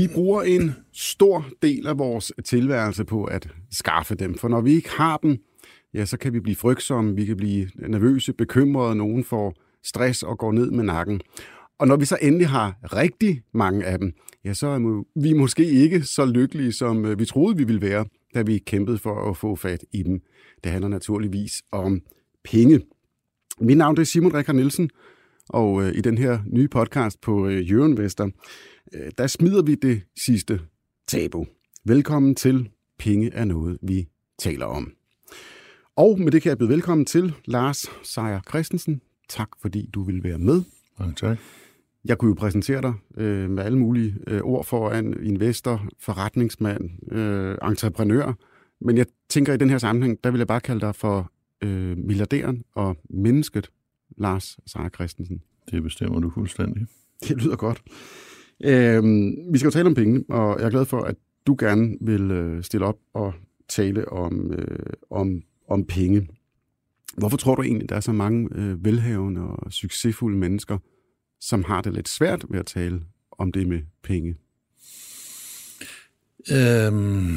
Vi bruger en stor del af vores tilværelse på at skaffe dem, for når vi ikke har dem, ja, så kan vi blive frygtsomme, vi kan blive nervøse, bekymrede, nogen får stress og går ned med nakken. Og når vi så endelig har rigtig mange af dem, ja, så er vi måske ikke så lykkelige, som øh, vi troede, vi ville være, da vi kæmpede for at få fat i dem. Det handler naturligvis om penge. Mit navn er Simon Rikard Nielsen, og øh, i den her nye podcast på øh, Jørgen Vester, øh, der smider vi det sidste tabu. Velkommen til Penge er noget, vi taler om. Og med det kan jeg byde velkommen til Lars Seier Christensen. Tak fordi du vil være med. Mange tak. Jeg kunne jo præsentere dig øh, med alle mulige øh, ord for en investor, forretningsmand, øh, entreprenør. Men jeg tænker i den her sammenhæng, der vil jeg bare kalde dig for øh, milliardæren og mennesket, Lars Seier Christensen. Det bestemmer du fuldstændig. Det lyder godt. Øh, vi skal jo tale om penge, og jeg er glad for, at du gerne vil øh, stille op og tale om, øh, om, om penge. Hvorfor tror du egentlig, der er så mange øh, velhavende og succesfulde mennesker, som har det lidt svært ved at tale om det med penge? Øhm,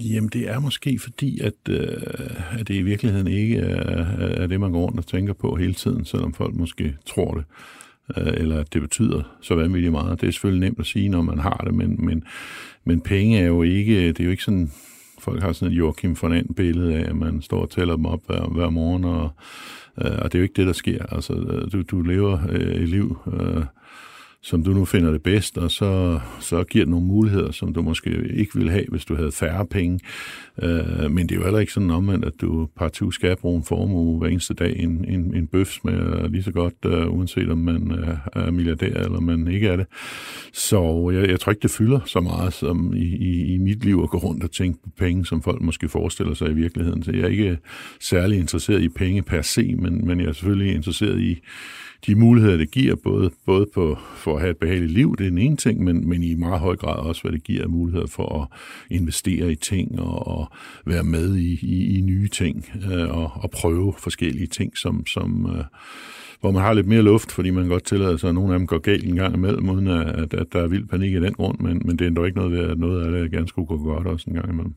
jamen, det er måske fordi, at, øh, at det i virkeligheden ikke er, er det, man går rundt og tænker på hele tiden, selvom folk måske tror det øh, Øh, eller at det betyder så vanvittigt meget. Det er selvfølgelig nemt at sige, når man har det, men, men, men penge er jo ikke, det er jo ikke sådan, folk har sådan et Joachim von Anden billede af, at man står og tæller dem op hver, hver morgen, og, øh, og det er jo ikke det, der sker. Altså, øh, du, du lever øh, et liv, øh, som du nu finder det bedst, og så, så giver det nogle muligheder, som du måske ikke ville have, hvis du havde færre penge. Øh, men det er jo heller ikke sådan omvendt, at du partout skal bruge en formue hver eneste dag. En, en, en bøf smager lige så godt, øh, uanset om man uh, er milliardær eller man ikke er det. Så jeg, jeg tror ikke, det fylder så meget som i, i, i mit liv at gå rundt og tænke på penge, som folk måske forestiller sig i virkeligheden. Så jeg er ikke særlig interesseret i penge per se, men, men jeg er selvfølgelig interesseret i de muligheder, det giver, både, både på, for at have et behageligt liv, det er en ene ting, men, men i meget høj grad også, hvad det giver af muligheder for at investere i ting og, og være med i, i, i nye ting øh, og, og prøve forskellige ting, som, som øh, hvor man har lidt mere luft, fordi man godt tillader sig, at nogle af dem går galt en gang imellem, uden at, at der er vild panik i den grund, men, men det er dog ikke noget ved, at noget af det gerne skulle gå godt også en gang imellem.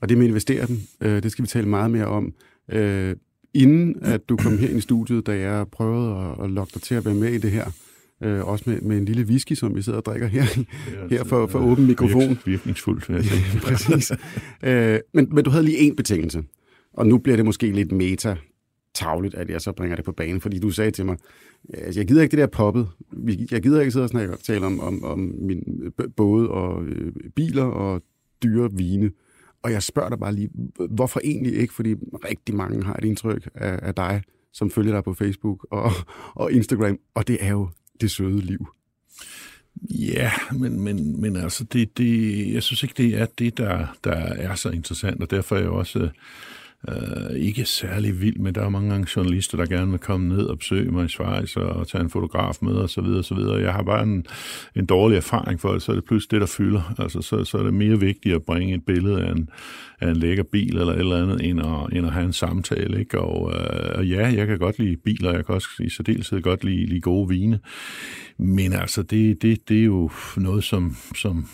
Og det med at investere øh, det skal vi tale meget mere om. Øh, inden at du kom her i studiet, da jeg prøvede at, at lokke dig til at være med i det her, øh, også med, med en lille whisky, som vi sidder og drikker her, her for, for åben mikrofon. Virk, virkningsfuldt, vil jeg sige. Præcis. øh, men, men du havde lige én betingelse, og nu bliver det måske lidt meta tavligt, at jeg så bringer det på banen, fordi du sagde til mig, altså, jeg gider ikke det der poppet, jeg gider ikke sidde og snakke, tale om, om, om min både og øh, biler og dyre vine. Og jeg spørger dig bare lige, hvorfor egentlig ikke? Fordi rigtig mange har et indtryk af, af dig, som følger dig på Facebook og, og Instagram, og det er jo det søde liv. Ja, men, men, men altså, det, det, jeg synes ikke, det er det, der, der er så interessant, og derfor er jeg også øh, ikke særlig vild med. Der er mange gange journalister, der gerne vil komme ned og besøge mig i Schweiz og, og tage en fotograf med og så videre, og så videre. Jeg har bare en, en dårlig erfaring for det, så er det pludselig det, der fylder. Altså, så, så er det mere vigtigt at bringe et billede af en, af en lækker bil eller et eller andet, end at, end at have en samtale. Ikke? Og, øh, og ja, jeg kan godt lide biler, jeg kan også i særdeleshed godt lide, lide gode vine. Men altså, det, det, det er jo noget, som, som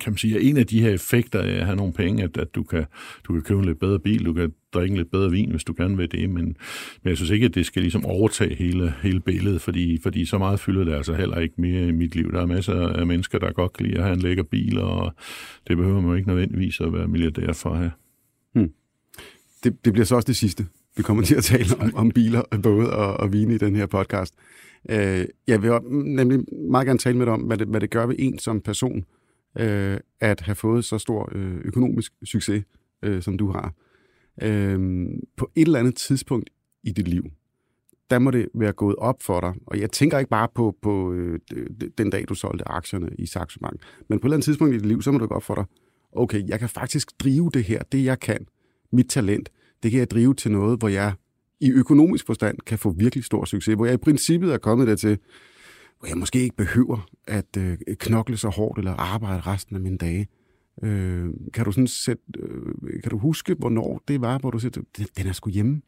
kan man sige, en af de her effekter af at have nogle penge, at, at du, kan, du kan købe en lidt bedre bil, du kan drikke lidt bedre vin, hvis du gerne vil det, men, men jeg synes ikke, at det skal ligesom overtage hele, hele billedet, fordi, fordi så meget fylder det altså heller ikke mere i mit liv. Der er masser af mennesker, der godt kan lide at have en lækker bil, og det behøver man jo ikke nødvendigvis at være milliardær for at have. Hmm. Det, det bliver så også det sidste. Vi kommer til at tale om, om biler, både og, og vine i den her podcast. Øh, jeg vil nemlig meget gerne tale med dig om, hvad det, hvad det gør ved en som person, øh, at have fået så stor øh, økonomisk succes, øh, som du har. Øh, på et eller andet tidspunkt i dit liv, der må det være gået op for dig. Og jeg tænker ikke bare på, på øh, den dag, du solgte aktierne i Saxo Bank, men på et eller andet tidspunkt i dit liv, så må det gå op for dig, okay, jeg kan faktisk drive det her, det jeg kan, mit talent, det kan jeg drive til noget, hvor jeg i økonomisk forstand kan få virkelig stor succes, hvor jeg i princippet er kommet dertil, hvor jeg måske ikke behøver at øh, knokle så hårdt eller arbejde resten af mine dage. Øh, kan du sådan sætte, øh, kan du huske, hvornår det var, hvor du siger, den er sgu hjemme?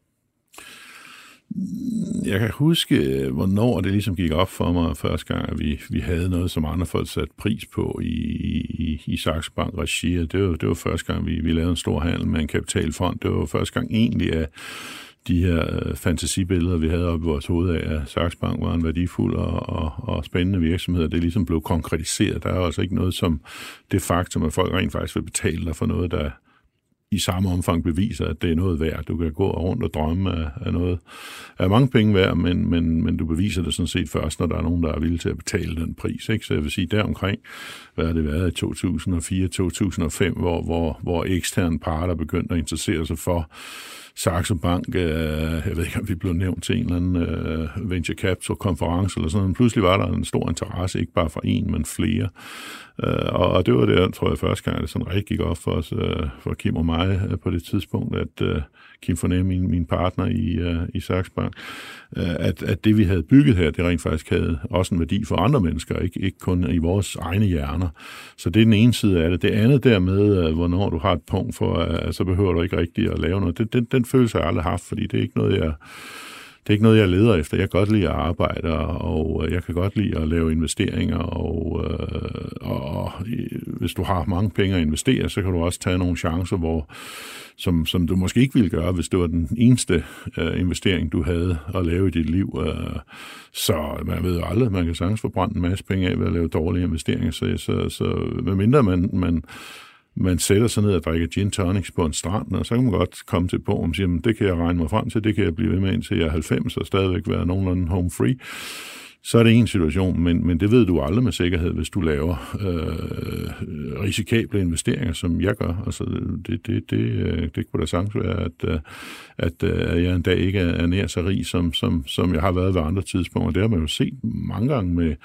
Jeg kan huske, hvornår det ligesom gik op for mig første gang, at vi, vi havde noget, som andre folk satte pris på i, i, i Saxo Bank regi. Det var, det var første gang, vi, vi lavede en stor handel med en kapitalfond. Det var første gang egentlig, at de her øh, fantasibilleder, vi havde oppe i vores hoved af, at Saks Bank var en værdifuld og, og, og spændende virksomhed, det ligesom blev konkretiseret. Der er altså ikke noget som det faktum, at folk rent faktisk vil betale dig for noget, der i samme omfang beviser, at det er noget værd. Du kan gå rundt og drømme af, af noget af mange penge værd, men, men, men du beviser det sådan set først, når der er nogen, der er villige til at betale den pris. Ikke? Så jeg vil sige, deromkring, hvad har det været i 2004-2005, hvor, hvor, hvor eksterne parter begyndte at interessere sig for Saxo Bank, øh, jeg ved ikke, om vi blev nævnt til en eller anden øh, venture capital konference eller sådan noget, pludselig var der en stor interesse, ikke bare fra en, men flere. Øh, og, og det var det, tror jeg, første gang, det sådan rigtig gik op for os, øh, for Kim og mig øh, på det tidspunkt, at øh, Kim Fornem, min, min partner i, øh, i Saxo Bank, øh, at, at det, vi havde bygget her, det rent faktisk havde også en værdi for andre mennesker, ikke, ikke kun i vores egne hjerner. Så det er den ene side af det. Det andet dermed, øh, hvornår du har et punkt for, øh, så behøver du ikke rigtig at lave noget. Det, den, den følelse har jeg aldrig haft, fordi det er ikke noget, jeg det er ikke noget, jeg leder efter. Jeg kan godt lide at arbejde, og øh, jeg kan godt lide at lave investeringer, og, øh, og, øh, hvis du har mange penge at investere, så kan du også tage nogle chancer, hvor, som, som du måske ikke ville gøre, hvis det var den eneste øh, investering, du havde at lave i dit liv. Øh, så man ved jo aldrig, man kan sagtens forbrænde en masse penge af ved at lave dårlige investeringer, så, så, så medmindre man, man man sætter sig ned og drikker gin tonics på en strand, og så kan man godt komme til på, og sige, det kan jeg regne mig frem til, det kan jeg blive ved med indtil jeg er 90 og stadigvæk være nogenlunde home free så er det en situation, men, men det ved du aldrig med sikkerhed, hvis du laver øh, risikable investeringer, som jeg gør. Altså, det, det, det, øh, det kunne da sagtens være, at, øh, at, øh, at jeg en dag ikke er nær så rig, som, som, som jeg har været ved andre tidspunkter. Det har man jo set mange gange med,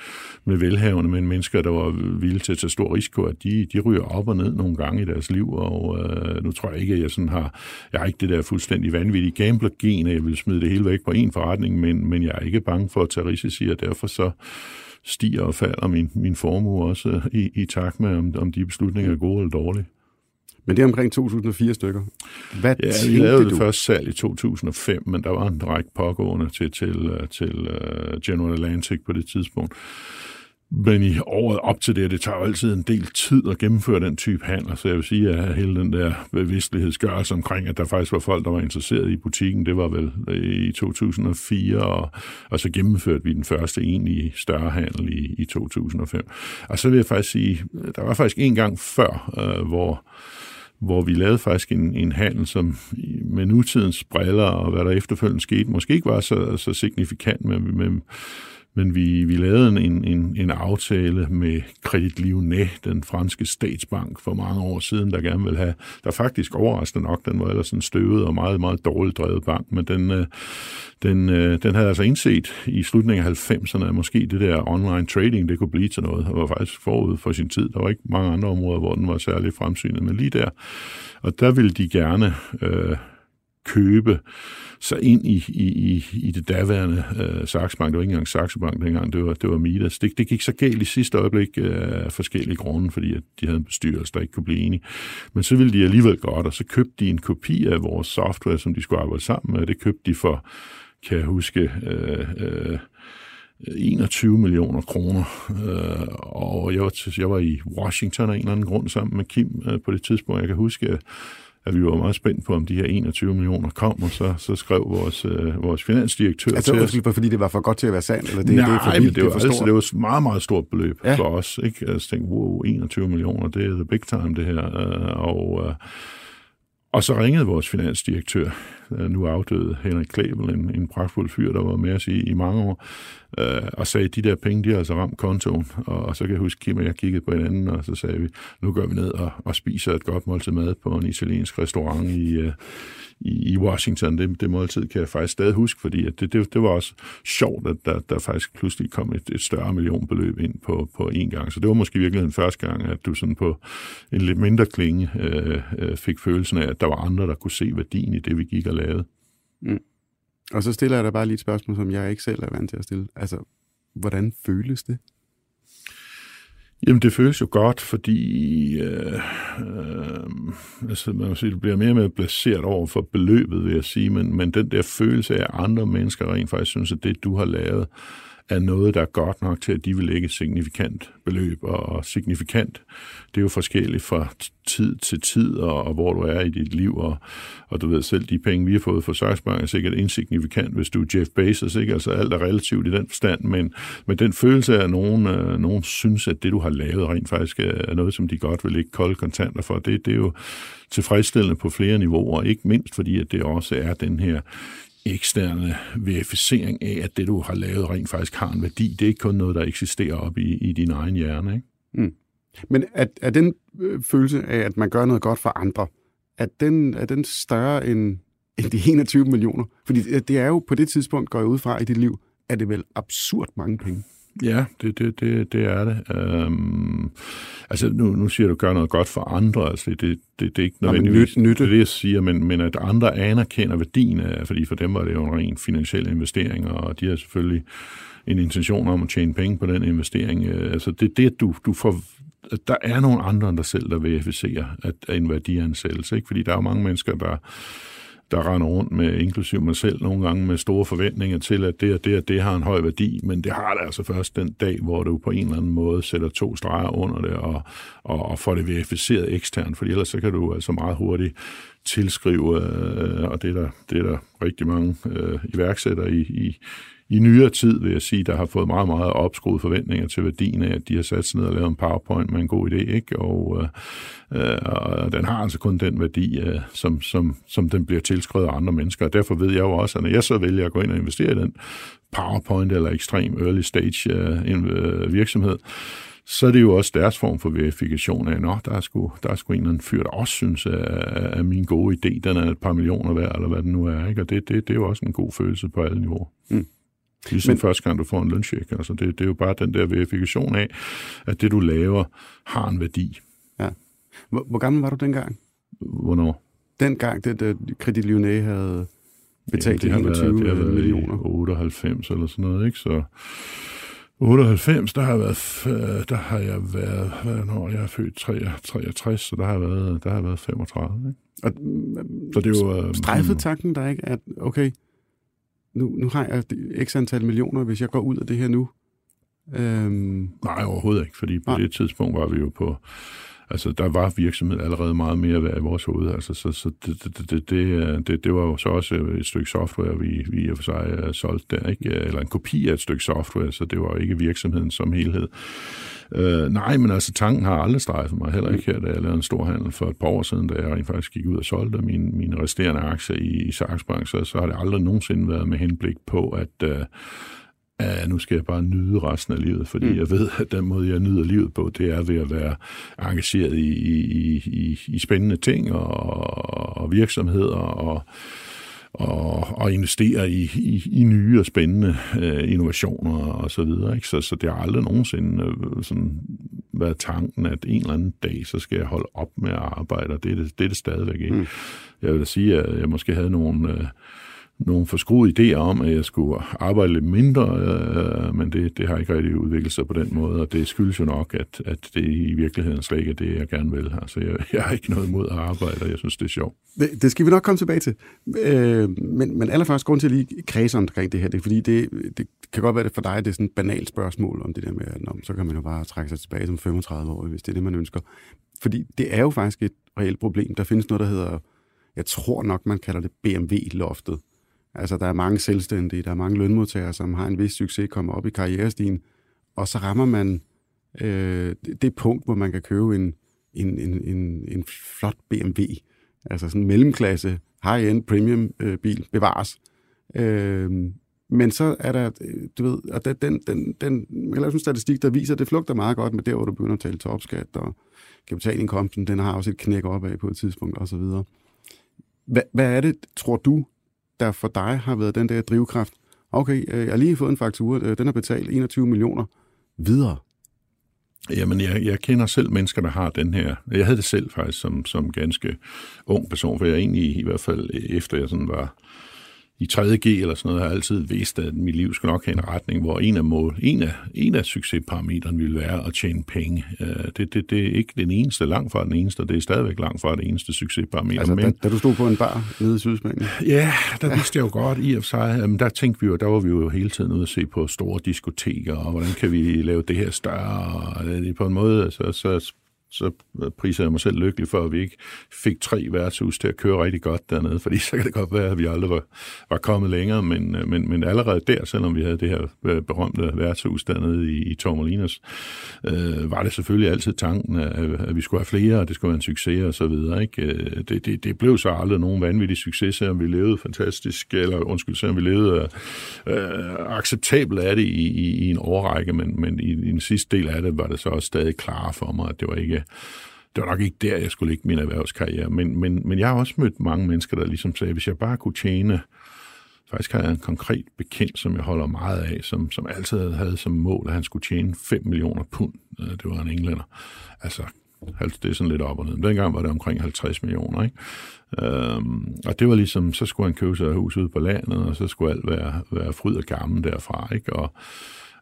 med velhavende, men mennesker, der var villige til at tage stor risiko, at de, de ryger op og ned nogle gange i deres liv, og øh, nu tror jeg ikke, at jeg sådan har, jeg har ikke det der fuldstændig vanvittige gambler-gen, at jeg vil smide det hele væk på en forretning, men, men jeg er ikke bange for at tage risici, og derfor så stiger og falder min, min formue også i, i takt med, om, om de beslutninger er gode eller dårlige. Men det er omkring 2004 stykker. Hvad ja, vi lavede du? det først salg i 2005, men der var en række pågående til, til, til uh, General Atlantic på det tidspunkt. Men i året op til det, det tager jo altid en del tid at gennemføre den type handler, så jeg vil sige, at hele den der bevidstlighedsgørelse omkring, at der faktisk var folk, der var interesseret i butikken, det var vel øh, i 2004, og, og så gennemførte vi den første egentlig større handel i, i 2005. Og så vil jeg faktisk sige, der var faktisk en gang før, øh, hvor hvor vi lavede faktisk en, en handel, som med nutidens briller og hvad der efterfølgende skete, måske ikke var så, så signifikant, men, men men vi, vi lavede en, en, en aftale med Credit Lyonnais, den franske statsbank, for mange år siden, der gerne ville have, der faktisk overraskende nok, den var ellers en støvet og meget, meget dårligt drevet bank, men den, øh, den, øh, den havde altså indset i slutningen af 90'erne, at måske det der online trading, det kunne blive til noget, og var faktisk forud for sin tid. Der var ikke mange andre områder, hvor den var særlig fremsynet, men lige der, og der ville de gerne øh, købe sig ind i, i, i, i det daværende øh, Saxo Bank. Det var ikke engang Saxo Bank dengang, det var, det var Midas. Det, det gik så galt i sidste øjeblik øh, af forskellige grunde, fordi at de havde en bestyrelse, der ikke kunne blive enige. Men så ville de alligevel godt, og så købte de en kopi af vores software, som de skulle arbejde sammen med. Det købte de for, kan jeg huske, øh, øh, 21 millioner kroner. Øh, og jeg var, jeg var i Washington af en eller anden grund sammen med Kim øh, på det tidspunkt. Jeg kan huske, at vi var meget spændt på, om de her 21 millioner kom, og så, så skrev vores, øh, vores finansdirektør altså, til os. Altså fordi det var for godt til at være sandt? Eller det, Nej, det er for vildt, det, var, det, altså, det var et meget, meget stort beløb ja. for os. Ikke? Altså, tænkte, wow, 21 millioner, det er the big time, det her. Øh, og, øh, og så ringede vores finansdirektør, øh, nu afdøde Henrik Klebel, en, en pragtfuld fyr, der var med os i, i mange år, øh, og sagde, de der penge, de har altså ramt kontoen. Og, og så kan jeg huske, Kim og jeg kiggede på hinanden, og så sagde vi, nu går vi ned og, og spiser et godt måltid mad på en italiensk restaurant i, øh, i, i Washington. Det, det måltid kan jeg faktisk stadig huske, fordi at det, det, det var også sjovt, at der, der faktisk pludselig kom et, et større millionbeløb ind på, på en gang. Så det var måske virkelig den første gang, at du sådan på en lidt mindre klinge øh, øh, fik følelsen af, at der var andre, der kunne se værdien i det, vi gik og lavede. Mm. Og så stiller jeg dig bare lige et spørgsmål, som jeg ikke selv er vant til at stille. Altså, hvordan føles det? Jamen, det føles jo godt, fordi øh, øh, altså, man sige, det bliver mere og mere placeret over for beløbet, vil jeg sige, men, men den der følelse af, at andre mennesker rent faktisk synes, at det, du har lavet, er noget, der er godt nok til, at de vil lægge et signifikant beløb. Og signifikant, det er jo forskelligt fra tid til tid, og, og hvor du er i dit liv. Og, og du ved selv, de penge, vi har fået fra Saxbank, er sikkert insignifikant, hvis du er Jeff Bezos. Ikke? Altså alt er relativt i den forstand, men, men den følelse af, at nogen, øh, nogen synes, at det, du har lavet, rent faktisk er noget, som de godt vil lægge kolde kontanter for, det, det er jo tilfredsstillende på flere niveauer, ikke mindst fordi, at det også er den her eksterne verificering af, at det, du har lavet, rent faktisk har en værdi. Det er ikke kun noget, der eksisterer op i, i din egen hjerne. Ikke? Mm. Men er, er den øh, følelse af, at man gør noget godt for andre, er den, er den større end, end de 21 millioner? Fordi øh, det er jo på det tidspunkt, går jeg ud fra i dit liv, er det vel absurd mange penge? Ja, det, det, det, det er det. Øhm, altså, nu, nu siger du, gør noget godt for andre. Altså, det, det, det, det er ikke nødvendigvis Nå, nytte. det, jeg siger, men, men at andre anerkender værdien af, fordi for dem var det jo en ren finansiel investering, og de har selvfølgelig en intention om at tjene penge på den investering. Øh, altså, det er det, du, du får der er nogle andre end dig selv, der verificerer at, at en værdiansættelse. Ikke? Fordi der er jo mange mennesker, der der render rundt med, inklusiv mig selv, nogle gange med store forventninger til, at det og det og det har en høj værdi, men det har det altså først den dag, hvor du på en eller anden måde sætter to streger under det og, og, og får det verificeret eksternt, for ellers så kan du altså meget hurtigt tilskrive, øh, og det er der, det er der rigtig mange øh, iværksættere i, i, i nyere tid, vil jeg sige, der har fået meget, meget opskruet forventninger til værdien af, at de har sat sig ned og lavet en PowerPoint med en god idé, ikke? Og, øh, øh, og den har altså kun den værdi, øh, som, som, som den bliver tilskrevet af andre mennesker. Og derfor ved jeg jo også, at når jeg så vælger at gå ind og investere i den PowerPoint eller ekstrem early stage øh, øh virksomhed, så er det jo også deres form for verifikation af, at der er sgu, der er sgu en eller anden fyr, der også synes, at, at min gode idé, den er et par millioner værd, eller hvad den nu er. Ikke? Og det, det, det er jo også en god følelse på alle niveauer. Mm. Ligesom Men, første gang, du får en løncheck. Altså det, det er jo bare den der verifikation af, at det, du laver, har en værdi. Ja. Hvor, hvor gammel var du dengang? Hvornår? Dengang, det, det Credit Lyonnais havde betalt Jamen, det 21 været, det har millioner. 98 eller sådan noget, ikke? Så 98, der har været, der har jeg været, når jeg er født 63, så der har jeg været, der har jeg været 35, ikke? Og, så det er jo... Øh, strejfede tanken der ikke, at okay, nu, nu har jeg x antal millioner, hvis jeg går ud af det her nu? Øhm... Nej, overhovedet ikke, fordi på Nej. det tidspunkt var vi jo på... Altså, der var virksomhed allerede meget mere værd i vores hoved. Altså, så, så det, det, det, det, det, det var jo så også et stykke software, vi, vi i og for sig uh, solgte der, ikke? Eller en kopi af et stykke software, så det var ikke virksomheden som helhed. Uh, nej, men altså, tanken har aldrig strejfet mig, heller ikke her, da jeg lavede en stor handel for et par år siden, da jeg rent faktisk gik ud og solgte mine, mine resterende aktier i, i Saxbank, så, så har det aldrig nogensinde været med henblik på, at at nu skal jeg bare nyde resten af livet, fordi mm. jeg ved, at den måde, jeg nyder livet på, det er ved at være engageret i, i, i, i spændende ting og, og virksomheder og, og, og investere i, i, i nye og spændende øh, innovationer og så videre. Ikke? Så, så det har aldrig nogensinde øh, sådan været tanken, at en eller anden dag, så skal jeg holde op med at arbejde, og det er det, det, er det stadigvæk ikke. Mm. Jeg vil da sige, at jeg måske havde nogle... Øh, nogle forskruede idéer om, at jeg skulle arbejde lidt mindre, øh, men det, det har ikke rigtig udviklet sig på den måde, og det skyldes jo nok, at, at det i virkeligheden slet ikke er det, jeg gerne vil. Altså, jeg, jeg har ikke noget imod at arbejde, og jeg synes, det er sjovt. Det, det skal vi nok komme tilbage til. Øh, men, men allerførst, grund til at lige kredse omkring det her, det er fordi, det, det kan godt være, det for dig det er sådan et banalt spørgsmål om det der med, at nå, så kan man jo bare trække sig tilbage som 35 år, hvis det er det, man ønsker. Fordi det er jo faktisk et reelt problem. Der findes noget, der hedder, jeg tror nok, man kalder det BMW-loftet Altså, der er mange selvstændige, der er mange lønmodtagere, som har en vis succes, kommer op i karrierestigen, og så rammer man øh, det punkt, hvor man kan købe en, en, en, en, en flot BMW, altså sådan en mellemklasse, high-end premium øh, bil, bevares. Øh, men så er der, du ved, og den, den, den, den jeg kan lave en statistik, der viser, at det flugter meget godt med der, hvor du begynder at tale topskat, og kapitalindkomsten, den har også et knæk opad på et tidspunkt, og så videre. Hvad, hvad er det, tror du, der for dig har været den der drivkraft? Okay, øh, jeg har lige fået en faktura, øh, den har betalt 21 millioner videre. Jamen, jeg, jeg kender selv mennesker, der har den her. Jeg havde det selv faktisk som, som ganske ung person, for jeg egentlig i hvert fald efter jeg sådan var i 3.G eller sådan noget, har jeg altid vidst, at mit liv skulle nok have en retning, hvor en af, mål, en af, en af succesparametrene ville være at tjene penge. Øh, det, det, det er ikke den eneste, langt fra den eneste, og det er stadigvæk langt fra det eneste succesparameter. Altså, men, da, da du stod på en bar nede i Sydspanien? Ja, der ja. vidste jeg jo godt i og for sig. Jamen, der tænkte vi jo, der var vi jo hele tiden ude at se på store diskoteker, og hvordan kan vi lave det her større, og det, på en måde, så, så så priser jeg mig selv lykkelig for, at vi ikke fik tre værtshus til at køre rigtig godt dernede, fordi så kan det godt være, at vi aldrig var, var kommet længere, men, øh, men, men allerede der, selvom vi havde det her øh, berømte værtshus dernede i, i Tormolinas, øh, var det selvfølgelig altid tanken, at, at vi skulle have flere, og det skulle være en succes og så videre. Ikke? Øh, det, det, det blev så aldrig nogen vanvittig succes, selvom vi levede fantastisk, eller undskyld, selvom vi levede øh, acceptabelt af det i, i, i en årrække, men, men i, i den sidste del af det var det så også stadig klar for mig, at det var ikke det var nok ikke der, jeg skulle ligge min erhvervskarriere, men, men, men jeg har også mødt mange mennesker, der ligesom sagde, hvis jeg bare kunne tjene, faktisk har jeg en konkret bekendt, som jeg holder meget af, som, som altid havde som mål, at han skulle tjene 5 millioner pund. Øh, det var en englænder. Altså, det er sådan lidt op og ned. Dengang var det omkring 50 millioner, ikke? Øhm, og det var ligesom, så skulle han købe sig et hus ude på landet, og så skulle alt være, være fryd og gammel derfra, ikke? Og,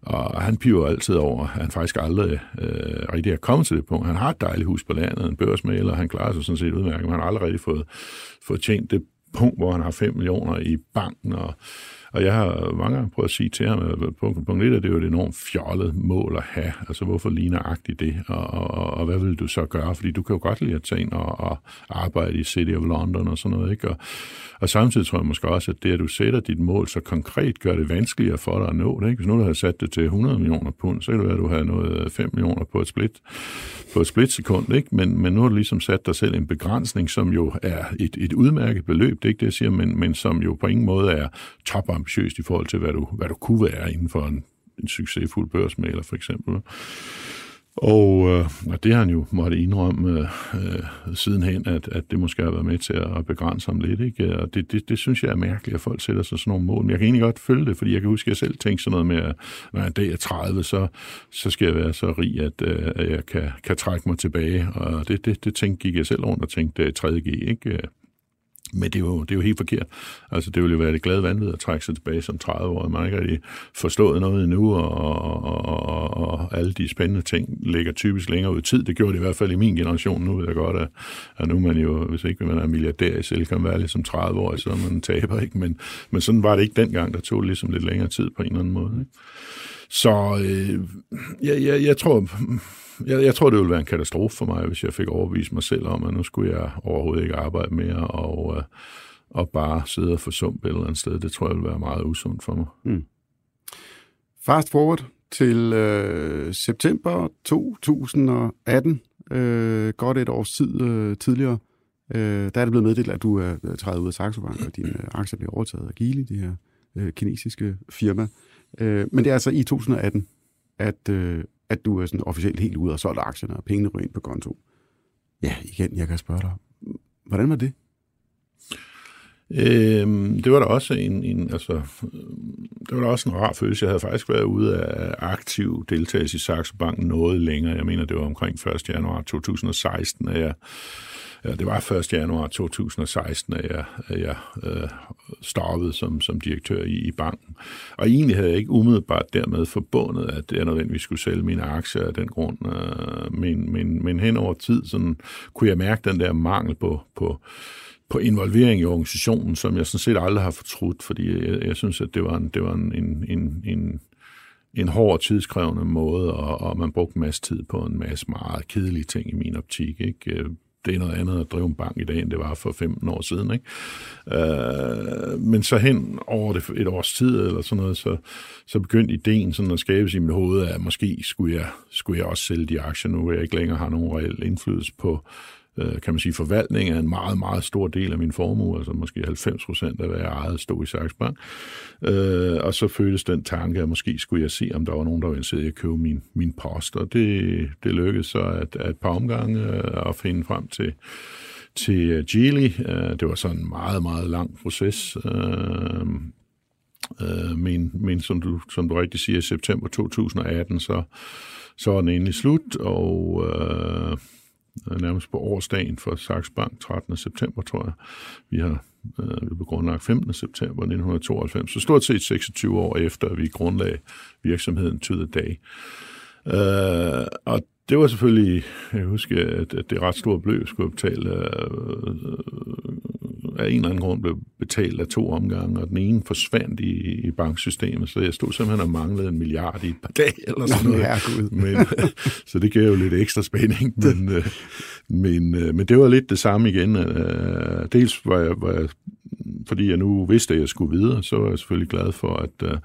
og han piver altid over, at han faktisk aldrig øh, rigtig er kommet til det punkt. Han har et dejligt hus på landet, en børsmaler, han klarer sig sådan set udmærket, men han har aldrig rigtig fået, fået tjent det punkt, hvor han har 5 millioner i banken, og og jeg har mange gange prøvet at sige til ham, at punkt, punkt 1 er det jo et enormt fjollet mål at have. Altså, hvorfor ligner agtigt det? Og, og, og, hvad vil du så gøre? Fordi du kan jo godt lide at tage ind og, og arbejde i City of London og sådan noget, ikke? Og, og samtidig tror jeg måske også, at det, at du sætter dit mål så konkret, gør det vanskeligere for dig at nå det, ikke? Hvis nu du havde sat det til 100 millioner pund, så kan det være, at du havde nået 5 millioner på et split, på et splitsekund, ikke? Men, men nu har du ligesom sat dig selv en begrænsning, som jo er et, et udmærket beløb, det er ikke det, jeg siger, men, men som jo på ingen måde er top ambitiøst i forhold til, hvad du, hvad du kunne være inden for en, en succesfuld børsmaler, for eksempel. Og, øh, og det har han jo måtte indrømme øh, øh, sidenhen, at, at det måske har været med til at begrænse ham lidt. Ikke? Og det, det, det synes jeg er mærkeligt, at folk sætter sig sådan nogle mål. Men jeg kan egentlig godt følge det, fordi jeg kan huske, at jeg selv tænkte sådan noget med, at når en dag er 30, så, så skal jeg være så rig, at, øh, at jeg kan, kan trække mig tilbage. Og det, det, det tænkte, gik jeg selv rundt og tænkte øh, 3G. Ikke? Men det er, jo, det er jo helt forkert. Altså, det ville jo være det glade vanvid at trække sig tilbage som 30 år. Man har ikke rigtig forstået noget endnu, og, og, og, og alle de spændende ting ligger typisk længere ud i tid. Det gjorde det i hvert fald i min generation. Nu ved jeg godt, at, at nu er man jo, hvis ikke man er milliardær i Silicon Valley som 30 år, så man taber, ikke? Men, men sådan var det ikke dengang, der tog ligesom lidt længere tid på en eller anden måde. Ikke? Så øh, jeg, jeg, jeg tror jeg, jeg tror, det ville være en katastrofe for mig, hvis jeg fik overbevist mig selv om, at nu skulle jeg overhovedet ikke arbejde mere, og, øh, og bare sidde og forsumpe et eller andet sted. Det tror jeg ville være meget usundt for mig. Mm. Fast forward til øh, september 2018, øh, godt et års tid øh, tidligere, øh, der er det blevet meddelt, at du er træet ud af Saxo Bank, og dine aktier bliver overtaget af Geely, det her øh, kinesiske firma. Øh, men det er altså i 2018, at, øh, at du er sådan officielt helt ude og solgt aktierne, og pengene ryger ind på konto. Ja, igen, jeg kan spørge dig, hvordan var det? Øhm, det var da også en, en altså, det var da også en rar følelse. Jeg havde faktisk været ude af aktiv deltagelse i Saxo Bank noget længere. Jeg mener, det var omkring 1. januar 2016, at jeg Ja, det var 1. januar 2016, at jeg, at jeg øh, stoppede som, som direktør i, i banken. Og egentlig havde jeg ikke umiddelbart dermed forbundet, at jeg nødvendigvis skulle sælge mine aktier af den grund. Øh, men, men, men hen over tid sådan, kunne jeg mærke den der mangel på, på på involvering i organisationen, som jeg sådan set aldrig har fortrudt, fordi jeg, jeg synes, at det var en, det var en, en, en, en en hård, tidskrævende måde, og, og man brugte en masse tid på en masse meget kedelige ting i min optik. Ikke? Øh, det er noget andet at drive en bank i dag, end det var for 15 år siden. Ikke? Øh, men så hen over det et års tid, eller sådan noget, så, så begyndte ideen sådan at skabes i mit hoved, at måske skulle jeg, skulle jeg også sælge de aktier nu, hvor jeg ikke længere har nogen reel indflydelse på, øh, kan man sige, forvaltning af en meget, meget stor del af min formue, altså måske 90 procent af, hvad jeg ejede, stod i Saks Bank. Øh, og så føltes den tanke, at måske skulle jeg se, om der var nogen, der var interesseret i at købe min, min post, og det, det lykkedes så at, at et par omgange øh, at finde frem til til øh, Geely. Øh, det var sådan en meget, meget lang proces. Øh, øh men, men som, du, som du rigtig siger, i september 2018, så, så var den endelig slut, og øh, Øh, nærmest på årsdagen for Saks Bank, 13. september, tror jeg. Vi har øh, vi blev grundlagt 15. september 1992, så stort set 26 år efter, vi grundlagde virksomheden to the day. Øh, og det var selvfølgelig, jeg husker, at, at det ret store beløb skulle betale øh, øh af en eller anden grund blev betalt af to omgange, og den ene forsvandt i, i banksystemet, så jeg stod simpelthen og manglede en milliard i et par dage, eller sådan noget. Herregud. Men, så det gav jo lidt ekstra spænding, men, øh, men, øh, men det var lidt det samme igen. Øh, dels var jeg, var jeg, fordi jeg nu vidste, at jeg skulle videre, så var jeg selvfølgelig glad for, at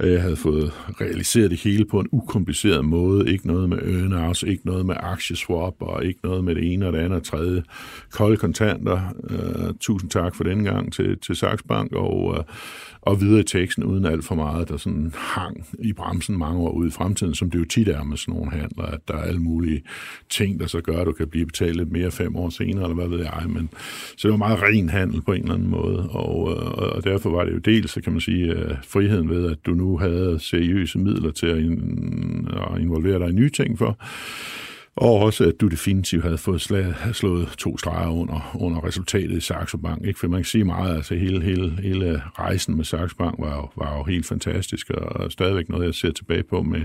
Øh, jeg havde fået realiseret det hele på en ukompliceret måde. Ikke noget med earnouts, ikke noget med aktieswap, og ikke noget med det ene og det andet og tredje. Kolde kontanter. Uh, tusind tak for den gang til, til Saxbank, og, uh, og videre i teksten, uden alt for meget, der sådan hang i bremsen mange år ude i fremtiden, som det jo tit er med sådan nogle handler, at der er alle mulige ting, der så gør, at du kan blive betalt lidt mere fem år senere, eller hvad ved jeg. Men, så det var meget ren handel på en eller anden måde, og, øh, og, og derfor var det jo dels, så kan man sige, øh, friheden ved, at du nu havde seriøse midler til at, in, at involvere dig i nye ting for, og også, at du definitivt havde fået slag, slået to streger under, under resultatet i Saxo Bank. Ikke? For man kan sige meget, altså hele, hele, hele rejsen med Saxo Bank var jo, var jo helt fantastisk, og stadigvæk noget, jeg ser tilbage på med,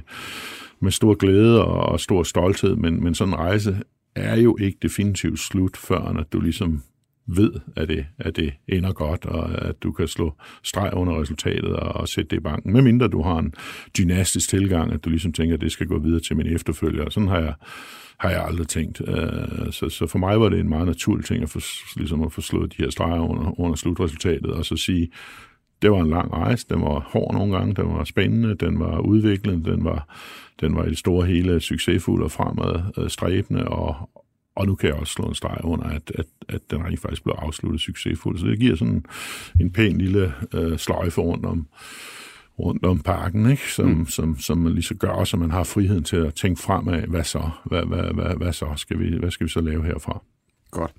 med stor glæde og, og stor stolthed. Men, men sådan en rejse er jo ikke definitivt slut, før når du ligesom ved, at det, at det ender godt, og at du kan slå streg under resultatet og, og sætte det i banken. Medmindre du har en dynastisk tilgang, at du ligesom tænker, at det skal gå videre til min efterfølger. Sådan har jeg, har jeg aldrig tænkt. Øh, så, så for mig var det en meget naturlig ting at få, ligesom at få slået de her streger under, under slutresultatet, og så sige, det var en lang rejse, den var hård nogle gange, den var spændende, den var udviklende, den var, den var i det store hele succesfuld og fremadstræbende, øh, og, og nu kan jeg også slå en streg under, at, at, at den rent faktisk blev afsluttet succesfuldt. Så det giver sådan en pæn lille øh, sløjfe rundt om, rundt om parken, ikke? Som, mm. som, som man lige så gør, så man har friheden til at tænke fremad, hvad så? Hvad, hvad, hvad, hvad så? Skal vi, hvad skal vi så lave herfra? Godt.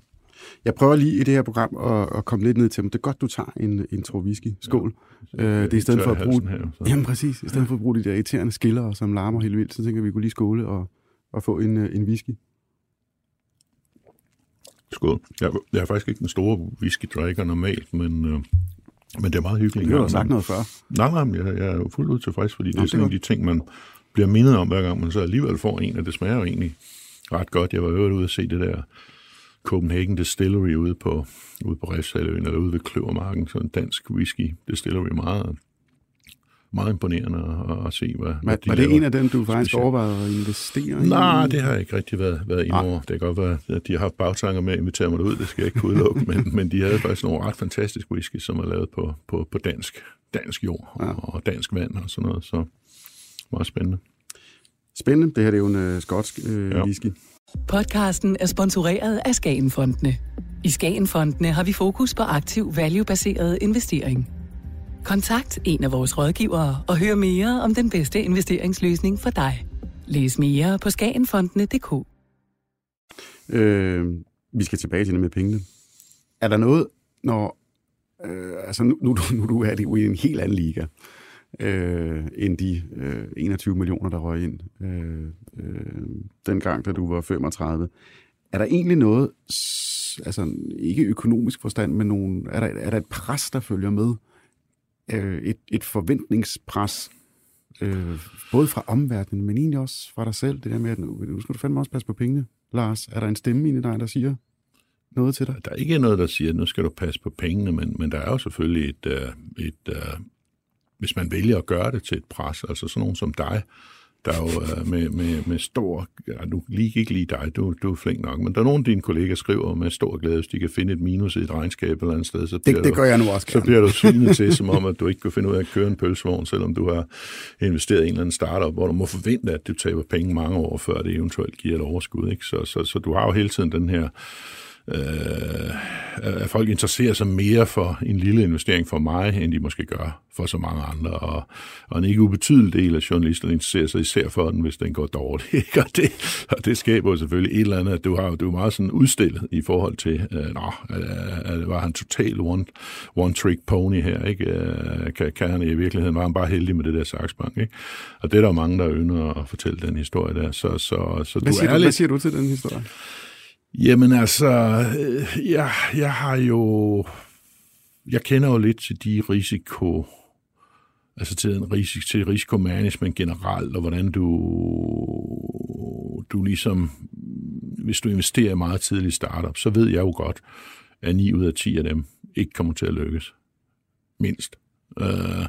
Jeg prøver lige i det her program at, at komme lidt ned til, men det er godt, du tager en intro whisky. Skål. Ja, øh, det er i stedet for at bruge... Her, så. Jamen præcis. I stedet for at bruge de der irriterende skiller, som larmer helt vildt, så tænker jeg, at vi kunne lige skåle og, og få en, øh, en whisky. Skål. Jeg, jeg er faktisk ikke den store whisky-drikker normalt, men, øh, men det er meget hyggeligt. Du har sagt noget før. Nej, nej, jeg, jeg er fuldt ud tilfreds, fordi Nå, det er sådan det er de ting, man bliver mindet om, hver gang man så alligevel får en, og det smager jo egentlig ret godt. Jeg var øvrigt ude at se det der Copenhagen Distillery ude på, ude på Refsaløen, eller ude ved Kløvermarken, så en dansk whisky distillery, meget meget imponerende at, at se, hvad, hvad de Var det laver. en af dem, du faktisk specielt. overvejede at investere i? Nej, det har jeg ikke rigtig været, været inde over. Det kan godt være, at de har haft bagtanker med at invitere mig ud, det skal jeg ikke kunne udelukke, men, men de havde faktisk nogle ret fantastiske whisky, som er lavet på, på, på dansk, dansk jord ja. og dansk vand og sådan noget, så meget spændende. Spændende. Det her det er jo en uh, skotsk uh, ja. whisky. Podcasten er sponsoreret af Skagenfondene. I Skagenfondene har vi fokus på aktiv, value-baseret investering. Kontakt en af vores rådgivere og hør mere om den bedste investeringsløsning for dig. Læs mere på skagenfondene.dk. Øh, vi skal tilbage til det med pengene. Er der noget, når... Øh, altså nu, nu, nu du er det jo i en helt anden liga øh, end de øh, 21 millioner, der røg ind øh, øh, dengang, da du var 35. Er der egentlig noget, altså ikke økonomisk forstand, men nogen, er, der, er der et pres, der følger med? Øh, et, et forventningspres, øh, både fra omverdenen, men egentlig også fra dig selv. Det der med, at nu, nu skal du fandme også passe på pengene. Lars, er der en stemme i dig, der siger noget til dig? Der er ikke noget, der siger, at nu skal du passe på pengene, men, men der er jo selvfølgelig et, uh, et uh, hvis man vælger at gøre det til et pres, altså sådan nogen som dig, der er jo uh, med, med, med stor... Ja, nu lige ikke lige dig, du, du er flink nok, men der er nogle af dine kolleger skriver med stor glæde, hvis de kan finde et minus i et regnskab eller andet sted. Så det, det gør jeg nu også Så bliver du svinet til, som om, at du ikke kan finde ud af at køre en pølsevogn, selvom du har investeret i en eller anden startup, hvor du må forvente, at du taber penge mange år, før det eventuelt giver et overskud. Ikke? Så, så, så du har jo hele tiden den her øh, at folk interesserer sig mere for en lille investering for mig, end de måske gør for så mange andre. Og, og en ikke ubetydelig del af journalisterne interesserer sig især for den, hvis den går dårligt. Ikke? Og, det, og det skaber selvfølgelig et eller andet, at du har du er meget sådan udstillet i forhold til, øh, nå, øh, var han total one, one trick pony her, ikke? Øh, kan, kan han i virkeligheden, var han bare heldig med det der saksbank, ikke? Og det er der mange, der ynder at fortælle den historie der. Så, så, så hvad, du siger er du, lidt... hvad siger du til den historie? Jamen altså, øh, jeg, jeg har jo... Jeg kender jo lidt til de risiko... Altså til, en risiko, til risikomanagement generelt, og hvordan du, du ligesom... Hvis du investerer meget tidligt i startup, så ved jeg jo godt, at 9 ud af 10 af dem ikke kommer til at lykkes. Mindst. Øh,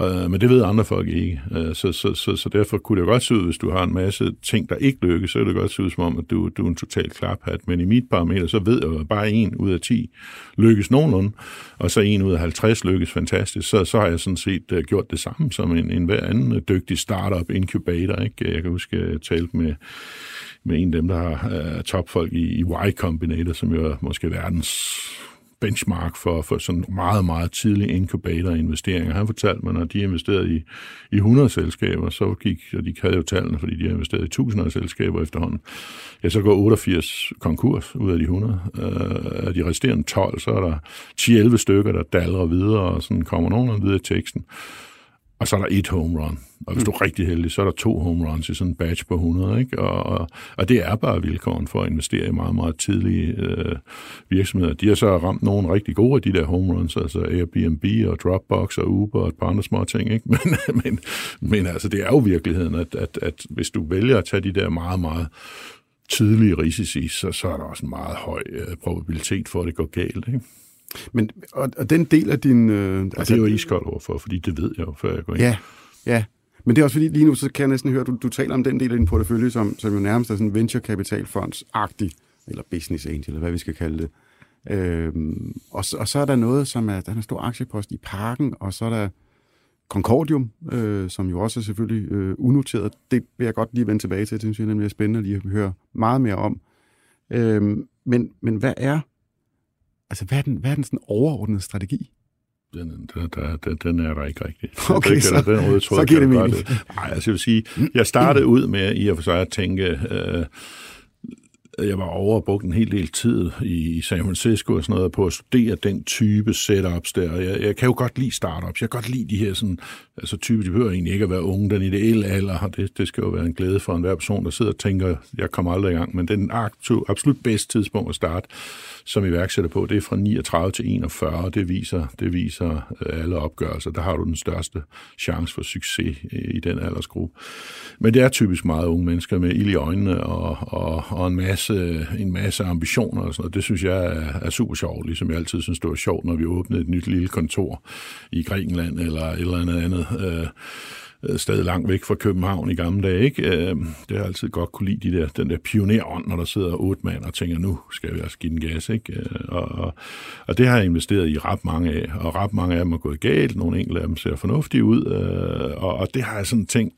Øh, men det ved andre folk ikke. Øh, så, så, så, så derfor kunne det godt se ud, hvis du har en masse ting, der ikke lykkes, så kan det godt se ud som om, at du, du er en total klaphat. Men i mit parameter, så ved jeg at bare en ud af 10 lykkes nogenlunde, og så en ud af 50 lykkes fantastisk. Så, så har jeg sådan set uh, gjort det samme som en, en hver anden øh, dygtig startup incubator. Ikke? Jeg kan huske, øh, at jeg talte med med en af dem, der har uh, topfolk i, i Y Combinator, som jo er måske verdens benchmark for, for sådan meget, meget tidlige inkubator-investeringer. Han fortalte mig, når de investerede i, i 100 selskaber, så gik, og de havde jo tallene, fordi de investerede investeret i tusinder af selskaber efterhånden, ja, så går 88 konkurs ud af de 100. Øh, af de resterende 12, så er der 10-11 stykker, der dalrer videre, og sådan kommer nogen videre i teksten og så er der et home run. Og hvis mm. du er rigtig heldig, så er der to home runs i sådan en batch på 100. Ikke? Og, og, og det er bare vilkåren for at investere i meget, meget tidlige øh, virksomheder. De har så ramt nogle rigtig gode af de der home runs, altså Airbnb og Dropbox og Uber og et par andre små ting. Ikke? Men, men, men altså, det er jo virkeligheden, at, at, at hvis du vælger at tage de der meget, meget tydelige risici, så, så er der også en meget høj øh, probabilitet for, at det går galt. Ikke? Men, og, og den del af din... Øh, altså, det er jo iskold overfor, fordi det ved jeg jo, før jeg går ind. Ja, ja. Men det er også fordi, lige nu, så kan jeg næsten høre, at du, du taler om den del af din portefølje, som, som jo nærmest er sådan venture-kapitalfonds-agtig, eller business angel, eller hvad vi skal kalde det. Øhm, og, og så er der noget, som er, der er en stor aktiepost i parken, og så er der Concordium, øh, som jo også er selvfølgelig øh, unoteret. Det vil jeg godt lige vende tilbage til. Det synes jeg nemlig er spændende lige at høre meget mere om. Øhm, men, men hvad er Altså, hvad er den, hvad er den sådan overordnede strategi? Den, den, den, den er der ikke rigtig. Okay, det, så, den røde tråd, så giver det mening. Nej, altså jeg vil sige, jeg startede ud med i og for sig at tænke, øh, jeg var over og brugte en hel del tid i San Francisco og sådan noget på at studere den type setups der. Jeg, jeg kan jo godt lide startups. Jeg kan godt lide de her sådan, altså type, de behøver egentlig ikke at være unge, den ideelle alder, og det, det skal jo være en glæde for enhver person, der sidder og tænker, jeg kommer aldrig i gang, men den aktu, absolut bedste tidspunkt at starte som iværksætter på, det er fra 39 til 41, det viser, det viser øh, alle opgørelser. Der har du den største chance for succes i den aldersgruppe. Men det er typisk meget unge mennesker med ild i øjnene og, og, og en, masse, en masse ambitioner og sådan noget. Det synes jeg er, er super sjovt, ligesom jeg altid synes, det var sjovt, når vi åbnede et nyt lille kontor i Grækenland eller et eller andet andet. Øh, sted langt væk fra København i gamle dage. Ikke? Øh, det har altid godt kunne lide de der, den der pionerånd, når der sidder otte mand og tænker, nu skal vi også give den gas. Ikke? Øh, og, og, og det har jeg investeret i ret mange af, og ret mange af dem er gået galt. Nogle enkelte af dem ser fornuftige ud, øh, og, og det har jeg sådan tænkt,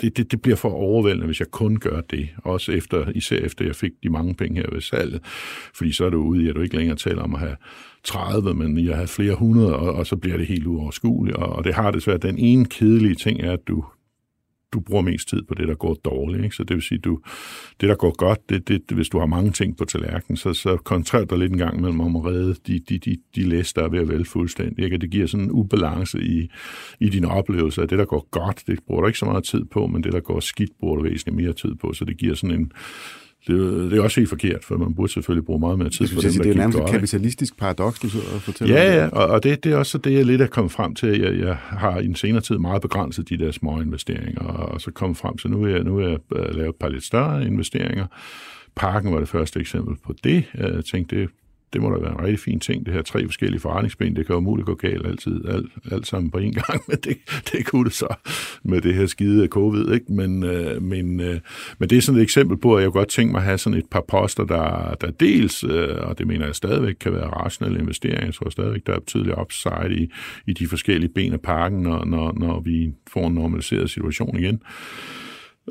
det, det, det bliver for overvældende, hvis jeg kun gør det. Også efter, især efter jeg fik de mange penge her ved salget. Fordi så er du ude i, at du ikke længere taler om at have 30, men jeg har flere hundrede, og, og så bliver det helt uoverskueligt. Og, og det har desværre den ene kedelige ting er, at du, du bruger mest tid på det, der går dårligt. Ikke? Så det vil sige, du, det, der går godt, det, det, hvis du har mange ting på tallerkenen, så, så koncentrer dig lidt en gang mellem om at redde de, de, de, de læs, der er ved at vælge fuldstændig. Ikke? Det giver sådan en ubalance i, i dine oplevelser. Det, der går godt, det bruger du ikke så meget tid på, men det, der går skidt, bruger du væsentligt mere tid på. Så det giver sådan en, det, det er også helt forkert, for man burde selvfølgelig bruge meget mere tid på der Det er nærmest et kapitalistisk paradoks, du sidder og fortæller Ja, ja, og, og det, det er også det, jeg lidt er kommet frem til. Jeg, jeg har i en senere tid meget begrænset de der små investeringer, og så kommet frem til, nu er jeg, nu er jeg øh, lavet et par lidt større investeringer. Parken var det første eksempel på det. Jeg tænkte, det, det må da være en rigtig fin ting, det her tre forskellige forretningsben, det kan jo muligt gå galt altid, alt, alt sammen på en gang, men det, det kunne det så med det her skide covid, ikke? Men, øh, men, øh, men det er sådan et eksempel på, at jeg godt tænke mig at have sådan et par poster, der, der dels, øh, og det mener jeg stadigvæk kan være rationelle investeringer, jeg tror stadigvæk, der er betydelig upside i, i de forskellige ben af parken, når, når, når vi får en normaliseret situation igen.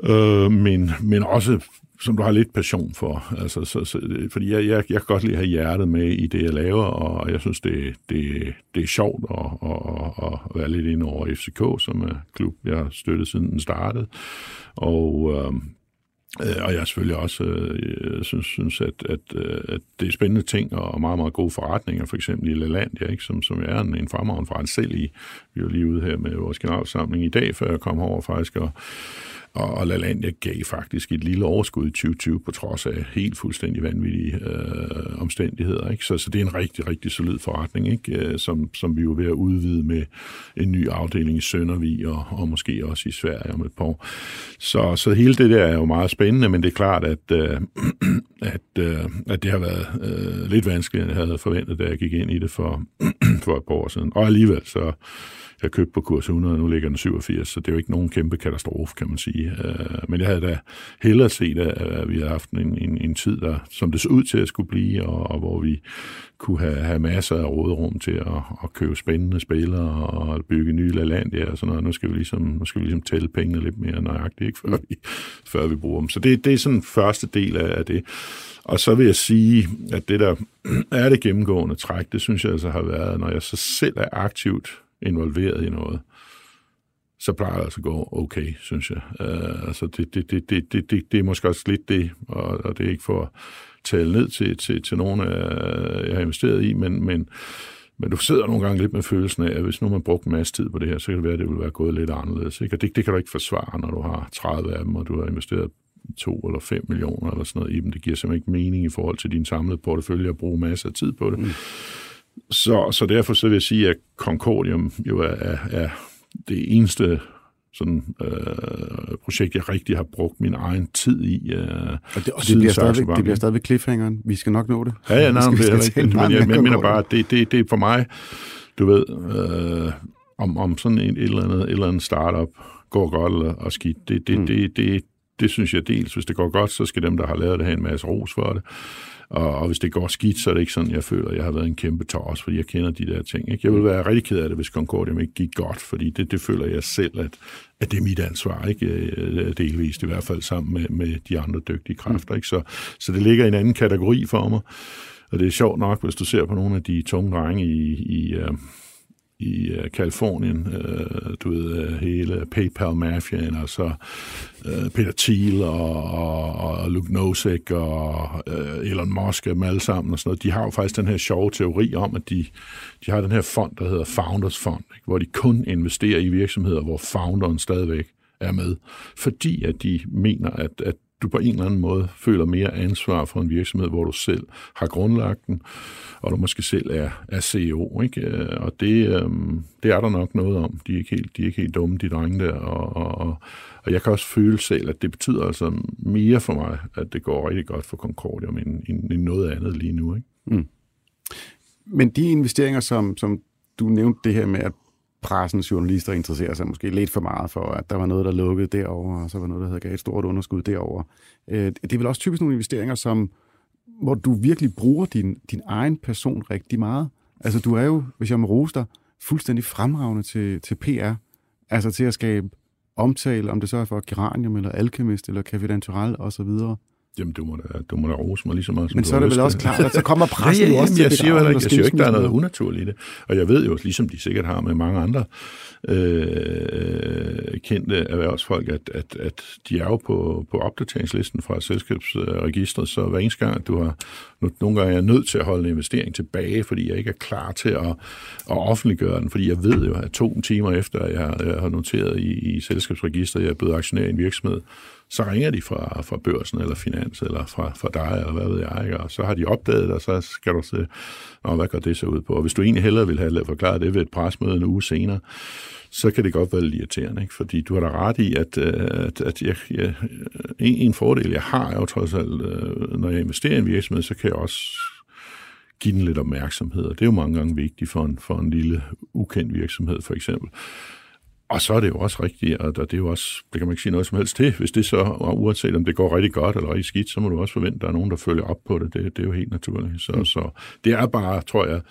Øh, men, men også som du har lidt passion for. Altså, så, så, fordi jeg, jeg, jeg kan godt lide at have hjertet med i det, jeg laver, og jeg synes, det, det, det er sjovt at, at, at være lidt inde over FCK, som er klub, jeg har støttet siden den startede. Og, øhm, øh, og jeg selvfølgelig også øh, synes, synes at, at, øh, at det er spændende ting og meget, meget gode forretninger, for eksempel i LaLandia, ikke? Som, som er en, en fremragende forretning selv i. Vi var lige ude her med vores generalsamling i dag, før jeg kom over faktisk, og og, og LaLandia gav faktisk et lille overskud i 2020 på trods af helt fuldstændig vanvittige øh, omstændigheder. Ikke? Så, så det er en rigtig, rigtig solid forretning, ikke? Øh, som, som vi jo er ved at udvide med en ny afdeling i Søndervig og, og måske også i Sverige om et par år. Så, så hele det der er jo meget spændende, men det er klart, at, øh, at, øh, at det har været øh, lidt vanskeligt, end jeg havde forventet, da jeg gik ind i det for, for et par år siden. Og alligevel så jeg købte på kurs 100, og nu ligger den 87, så det er jo ikke nogen kæmpe katastrofe, kan man sige. Øh, men jeg havde da hellere set, at vi havde haft en, en, en tid, der, som det så ud til at skulle blive, og, og hvor vi kunne have, have masser af råderum til at, at købe spændende spillere og bygge nye LaLandia og sådan noget. Nu skal vi ligesom, nu skal vi ligesom tælle pengene lidt mere nøjagtigt, ikke, før, vi, før vi bruger dem. Så det, det er sådan første del af, af det. Og så vil jeg sige, at det der er det gennemgående træk, det synes jeg altså har været, når jeg så selv er aktivt involveret i noget, så plejer det altså at gå okay, synes jeg. Uh, altså det, det, det, det, det, det, det er måske også lidt det, og, og det er ikke for at tale ned til, til, til nogen, øh, jeg har investeret i, men, men, men du sidder nogle gange lidt med følelsen af, at hvis nu man brugte en masse tid på det her, så kan det være, at det vil være gået lidt anderledes. Ikke? Og det, det kan du ikke forsvare, når du har 30 af dem, og du har investeret to eller 5 millioner eller sådan noget i dem. Det giver simpelthen ikke mening i forhold til din samlede portefølje at bruge masser af tid på det. Mm. Så, så derfor så vil jeg sige, at Concordium jo er, er, er det eneste sådan, øh, projekt, jeg rigtig har brugt min egen tid i. Øh, og det, og det, bliver stadigvæk, det bliver stadigvæk cliffhangeren. Vi skal nok nå det. Ja, ja, nej, det er ikke, men jeg, jeg mener bare, at det, det, det er for mig, du ved, øh, om, om sådan et, et, eller andet, et eller andet startup går godt eller og skidt, det, det, mm. det, det, det synes jeg dels, hvis det går godt, så skal dem, der har lavet det, have en masse ros for det. Og, og hvis det går skidt, så er det ikke sådan, jeg føler, at jeg har været en kæmpe tors, fordi jeg kender de der ting. Ikke? Jeg vil være rigtig ked af det, hvis Concordium ikke gik godt, fordi det, det føler jeg selv, at, at det er mit ansvar, ikke? Øh, øh, delvist i hvert fald sammen med, med de andre dygtige kræfter. Ikke? Så, så det ligger i en anden kategori for mig. Og det er sjovt nok, hvis du ser på nogle af de tunge drenge i, i, øh, i øh, uh, Kalifornien, uh, øh, du ved, uh, hele PayPal-mafiaen, så uh, Peter Thiel og, og, og Luke Nosek og uh, Elon Musk, dem alle sammen og sådan noget, de har jo faktisk den her sjove teori om, at de, de har den her fond, der hedder Founders Fund, ikke? hvor de kun investerer i virksomheder, hvor founderen stadigvæk er med, fordi at de mener, at, at du på en eller anden måde føler mere ansvar for en virksomhed, hvor du selv har grundlagt den, og du måske selv er, er CEO. Ikke? Øh, og det, øhm, det er der nok noget om. De er ikke helt, de er ikke helt dumme, de drenge der. Og, og, og jeg kan også føle selv, at det betyder altså mere for mig, at det går rigtig godt for Concordium end, end, end noget andet lige nu. Ikke? Mm. Men de investeringer, som, som du nævnte det her med, at pressens journalister interesserer sig måske lidt for meget for, at der var noget, der lukkede derover, og så var noget, der havde gav et stort underskud derover. Øh, det er vel også typisk nogle investeringer, som, hvor du virkelig bruger din, din egen person rigtig meget. Altså, du er jo, hvis jeg må rose dig, fuldstændig fremragende til, til PR. Altså til at skabe omtale, om det så er for Geranium, eller Alchemist, eller Café Natural, og så videre. Jamen, du må da, du må da rose mig lige så meget, som Men så er det vel også klart, at så kommer pressen ja, ja, også til jeg siger, ikke, jeg siger ikke, der er noget unaturligt i det. Og jeg ved jo, ligesom de sikkert har med mange andre øh, kendte erhvervsfolk, at, at, at de er jo på, på opdateringslisten fra selskabsregistret, så hver eneste gang, at du har, nogle gange er jeg nødt til at holde en investering tilbage, fordi jeg ikke er klar til at, at offentliggøre den, fordi jeg ved jo, at to timer efter, at jeg, jeg har noteret i, i selskabsregistret, at jeg er blevet aktionær i en virksomhed, så ringer de fra, fra børsen eller finans, eller fra, fra dig, eller hvad ved jeg, ikke? og så har de opdaget det, og så skal du se, Nå, hvad går det så ud på? Og hvis du egentlig hellere vil have forklaret det ved et presmøde en uge senere, så kan det godt være lidt irriterende, ikke? fordi du har da ret i, at, øh, at, at jeg, jeg, en, en fordel, jeg har, er jo trods alt, øh, når jeg investerer i en virksomhed, så kan jeg også give den lidt opmærksomhed, og det er jo mange gange vigtigt for en, for en lille ukendt virksomhed, for eksempel. Og så er det jo også rigtigt, og det er jo også, det kan man ikke sige noget som helst til. Hvis det så, uanset om det går rigtig godt eller rigtig skidt, så må du også forvente, at der er nogen, der følger op på det. Det, det er jo helt naturligt. Så, mm. så det er bare, tror jeg,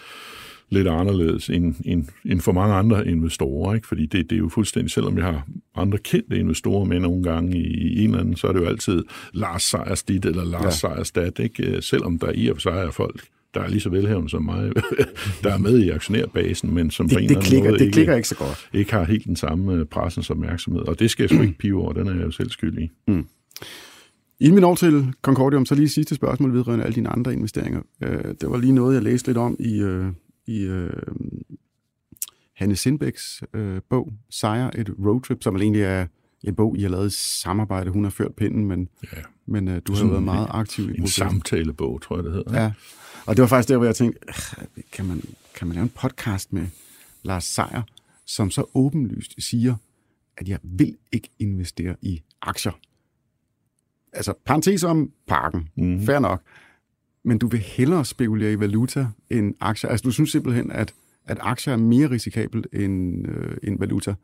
lidt anderledes end, end, end for mange andre investorer, ikke? fordi det, det er jo fuldstændig, selvom jeg har andre kendte investorer med nogle gange i, i en eller anden, så er det jo altid Lars Sejers dit eller Lars ja. Sejers dat, ikke? selvom der i og for sig er folk, der er lige så velhavende som mig, der er med i aktionærbasen, men som det, på en det eller anden klikker, måde det ikke, klikker ikke så godt. ikke har helt den samme øh, pressens opmærksomhed. Og det skal jeg sgu ikke pive over, den er jeg jo selv skyldig i. Mm. Inden vi når til Concordium, så lige sidste spørgsmål vedrørende alle dine andre investeringer. Øh, det var lige noget, jeg læste lidt om i, øh, i øh, Hanne Sindbæks øh, bog, Sejr, et roadtrip, som egentlig er en bog, I har lavet samarbejde. Hun har ført pinden, men, Ja. men øh, du har været meget aktiv i En processen. samtalebog, tror jeg, det hedder. Ja, og det var faktisk der, hvor jeg tænkte, "Øh, kan man, kan man lave en podcast med Lars Seier, som så åbenlyst siger, at jeg vil ikke investere i aktier. Altså, parentes om parken, Mhm. mm. fair nok, men du vil hellere spekulere i valuta end aktier. Altså, du synes simpelthen, at, at aktier er mere risikabelt end, øh, end valuta.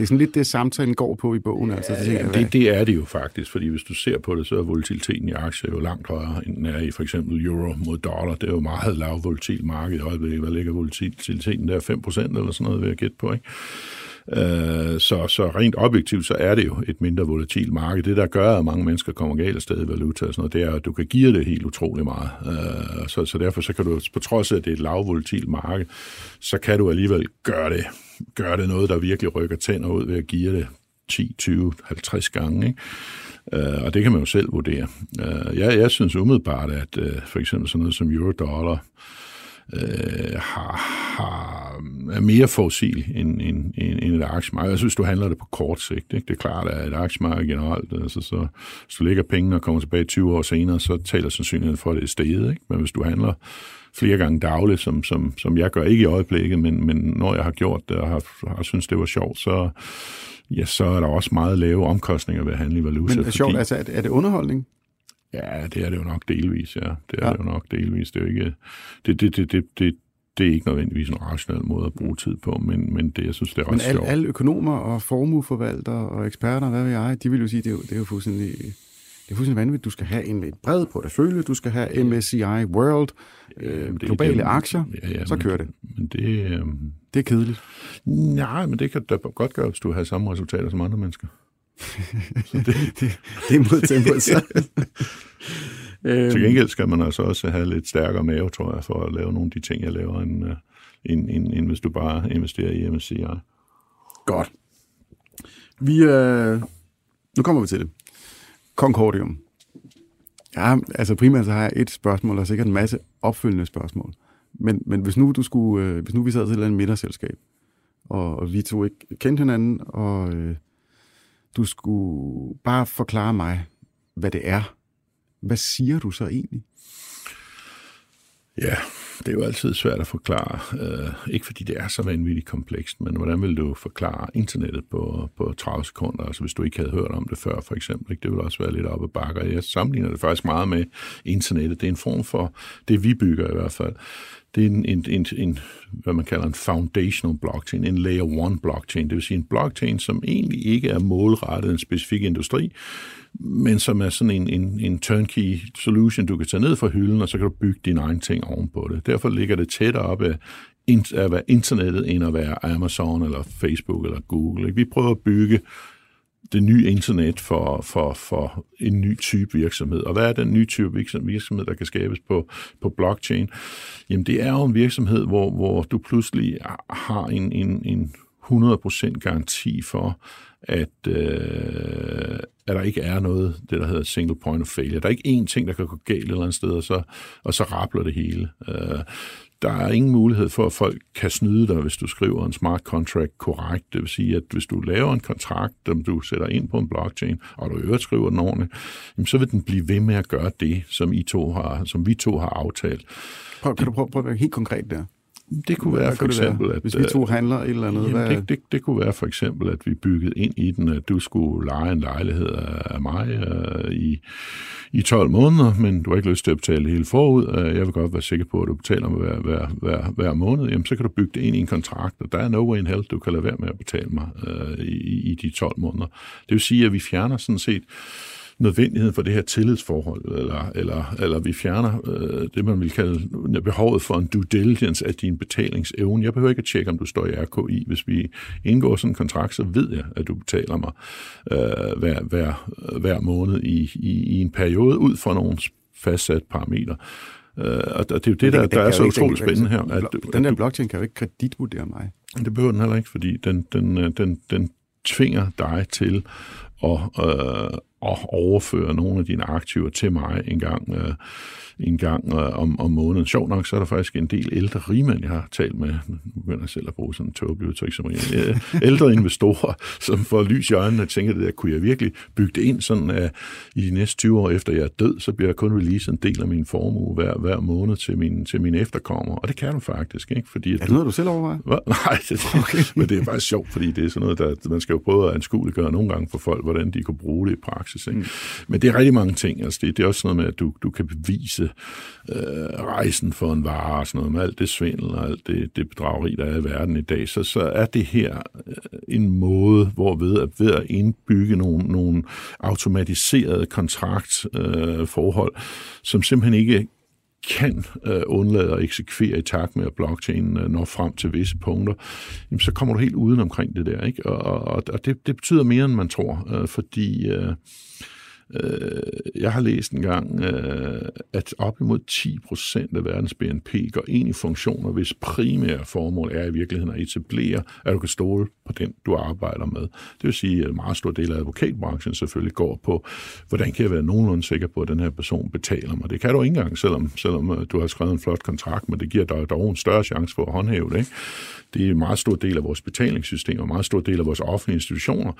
Det er sådan lidt det, samtalen går på i bogen. altså, så tænker Ja, jeg, det, det er det jo faktisk, fordi hvis du ser på det, så er volatiliteten i aktier jo langt højere, end den er i for eksempel euro mod dollar. Det er jo meget lav volatil marked i øjeblikket. Hvad ligger volatiliteten der? 5% eller sådan noget, vil jeg gætte på, ikke? Øh, så, så rent objektivt, så er det jo et mindre volatilt marked. Det, der gør, at mange mennesker kommer galt af sted i valuta og sådan noget, det er, at du kan give det helt utrolig meget. Øh, så, så derfor så kan du, på trods af, at det er et lavvolatilt marked, så kan du alligevel gøre det, gøre det noget, der virkelig rykker tænder ud ved at give det 10, 20, 50 gange. Ikke? Øh, og det kan man jo selv vurdere. Øh, jeg, jeg synes umiddelbart, at øh, for eksempel sådan noget som eurodollar, øh, har, har, er mere fossil end, end, end, end et aktiemarked. Jeg synes, du handler det på kort sigt. Ikke? Det er klart, at et aktiemarked generelt, altså, så, hvis du lægger pengene og kommer tilbage 20 år senere, så taler sandsynligheden for, at det er steget. Ikke? Men hvis du handler flere gange dagligt, som, som, som jeg gør ikke i øjeblikket, men, men når jeg har gjort det og har, har synes det var sjovt, så, ja, så er der også meget lave omkostninger ved at handle i valuta. men det er sjovt, altså, er det, er det underholdning? Ja, det er det jo nok delvis, ja. Det er Ja. det jo nok delvis. Det er jo ikke, det, det, det, det, det, det er ikke nødvendigvis en rationel måde at bruge tid på, men, men det, jeg synes, det er Men også alle, sjovt. alle økonomer og formueforvaltere og eksperter, hvad ved jeg, de vil jo sige, det er jo, det er jo fuldstændig, det er fuldstændig vanvittigt. Du skal have en lidt bred portefølje, du skal have MSCI World, øh, det- globale det- aktier, ja, ja, så men- kører det. Men det, øhm, Det er kedeligt. nej, men det kan da godt gøre, hvis du har samme resultater som andre mennesker. Det, det er modtaget modsat. øhm, Til gengæld skal man altså også have lidt stærkere mave, tror jeg, for at lave nogle af de ting, jeg laver, end, øh, end, end, end hvis du bare investerer i MSCI. Godt. Vi, øh, nu kommer vi til det. Concordium. Ja, altså primært så har jeg et spørgsmål, og sikkert en masse opfølgende spørgsmål. Men, men hvis nu du skulle, øh, hvis nu vi sad til et eller andet middagsselskab, og, og vi to ikke kendte hinanden, og øh, du skulle bare forklare mig, hvad det er. Hvad siger du så egentlig? Ja, det er jo altid svært at forklare. Uh, ikke fordi det er så vanvittigt komplekst, men hvordan vil du forklare internettet på, på 30 sekunder? Altså hvis du ikke havde hørt om det før, for eksempel. Ikke? Det vil også være lidt op ad bakker. Jeg sammenligner det faktisk meget med internettet. Det er en form for, det vi bygger i hvert fald, det er en, en, en, en hvad man kalder en foundational blockchain, en layer 1 blockchain. Det vil sige en blockchain, som egentlig ikke er målrettet en specifik industri, men som er sådan en, en, en turnkey solution, du kan tage ned fra hylden, og så kan du bygge dine egne ting ovenpå det. Derfor ligger det tættere op af, at være internettet, end at være Amazon eller Facebook eller Google. Vi prøver at bygge det nye internet for, for, for en ny type virksomhed. Og hvad er den nye type virksomhed, der kan skabes på, på blockchain? Jamen det er jo en virksomhed, hvor, hvor du pludselig har en, en, en 100% garanti for, at, øh, at der ikke er noget, det der hedder single point of failure. Der er ikke én ting, der kan gå galt et eller andet sted, og så, og så rappler det hele. Øh, der er ingen mulighed for, at folk kan snyde dig, hvis du skriver en smart contract korrekt. Det vil sige, at hvis du laver en kontrakt, som du sætter ind på en blockchain, og du øvrigt skriver den ordentligt, jamen, så vil den blive ved med at gøre det, som, I to har, som vi to har aftalt. Prøv, kan du prøve, prøve at være helt konkret der? Det kunne være Hvad for det være? eksempel, at... Hvis vi to handler et eller andet, Jamen, hvad... det, det, det kunne være for eksempel, at vi byggede ind i den, at du skulle lege en lejlighed af mig øh, i, i 12 måneder, men du har ikke lyst til at betale det hele forud. Øh, jeg vil godt være sikker på, at du betaler mig hver, hver, hver, hver måned. Jamen, så kan du bygge det ind i en kontrakt, og der er no way in hell, du kan lade være med at betale mig øh, i, i de 12 måneder. Det vil sige, at vi fjerner sådan set nødvendigheden for det her tillidsforhold, eller, eller, eller vi fjerner øh, det, man vil kalde behovet for en due diligence af din betalingsevne. Jeg behøver ikke at tjekke, om du står i RKI. Hvis vi indgår sådan en kontrakt, så ved jeg, at du betaler mig øh, hver, hver, hver måned i, i, i en periode ud fra nogle fastsat parametre. Uh, og det er jo det, det der, der er så utroligt spændende her. At, den der blockchain kan jo ikke kreditvurdere mig. Det behøver den heller ikke, fordi den, den, øh, den, den tvinger dig til at, øh, at overføre nogle af dine aktiver til mig en gang. Øh, en gang øh, om, om måneden. Sjov nok, så er der faktisk en del ældre rigmænd, jeg har talt med, nu begynder jeg selv at bruge sådan en tåbelig udtryk som øh, ældre investorer, som får lys i øjnene og tænker, det der, kunne jeg virkelig bygge det ind sådan, at i de næste 20 år efter jeg er død, så bliver jeg kun release en del af min formue hver, hver måned til min, til mine efterkommere. Og det kan du faktisk, ikke? Fordi, er det noget, du selv overvejer? Hva? Nej, det, okay. men det er faktisk sjovt, fordi det er sådan noget, der, man skal jo prøve at anskueliggøre nogle gange for folk, hvordan de kan bruge det i praksis. Ikke? Mm. Men det er rigtig mange ting. Altså det, det er også noget med, at du, du kan bevise øh, rejsen for en vare og sådan noget, med alt det svindel og alt det, det bedrageri, der er i verden i dag, så, så er det her øh, en måde, hvor ved at, ved at indbygge nogle, nogle automatiserede kontraktforhold, øh, som simpelthen ikke kan øh, undlade at eksekvere i takt med, at blockchainen øh, når frem til visse punkter, jamen, så kommer du helt uden omkring det der. Ikke? Og, og, og det, det betyder mere, end man tror, øh, fordi øh, Øh, jeg har læst en gang, øh, at op imod 10 procent af verdens BNP går ind i funktioner, hvis primære formål er i virkeligheden at etablere, at du kan stole på den, du arbejder med. Det vil sige, at en meget stor del af advokatbranchen selvfølgelig går på, hvordan kan jeg være nogenlunde sikker på, at den her person betaler mig. Det kan du ikke engang, selvom, selvom øh, du har skrevet en flot kontrakt, men det giver dig dog en større chance for at håndhæve det. Ikke? Det er en meget stor del af vores betalingssystem, og en meget stor del af vores offentlige institutioner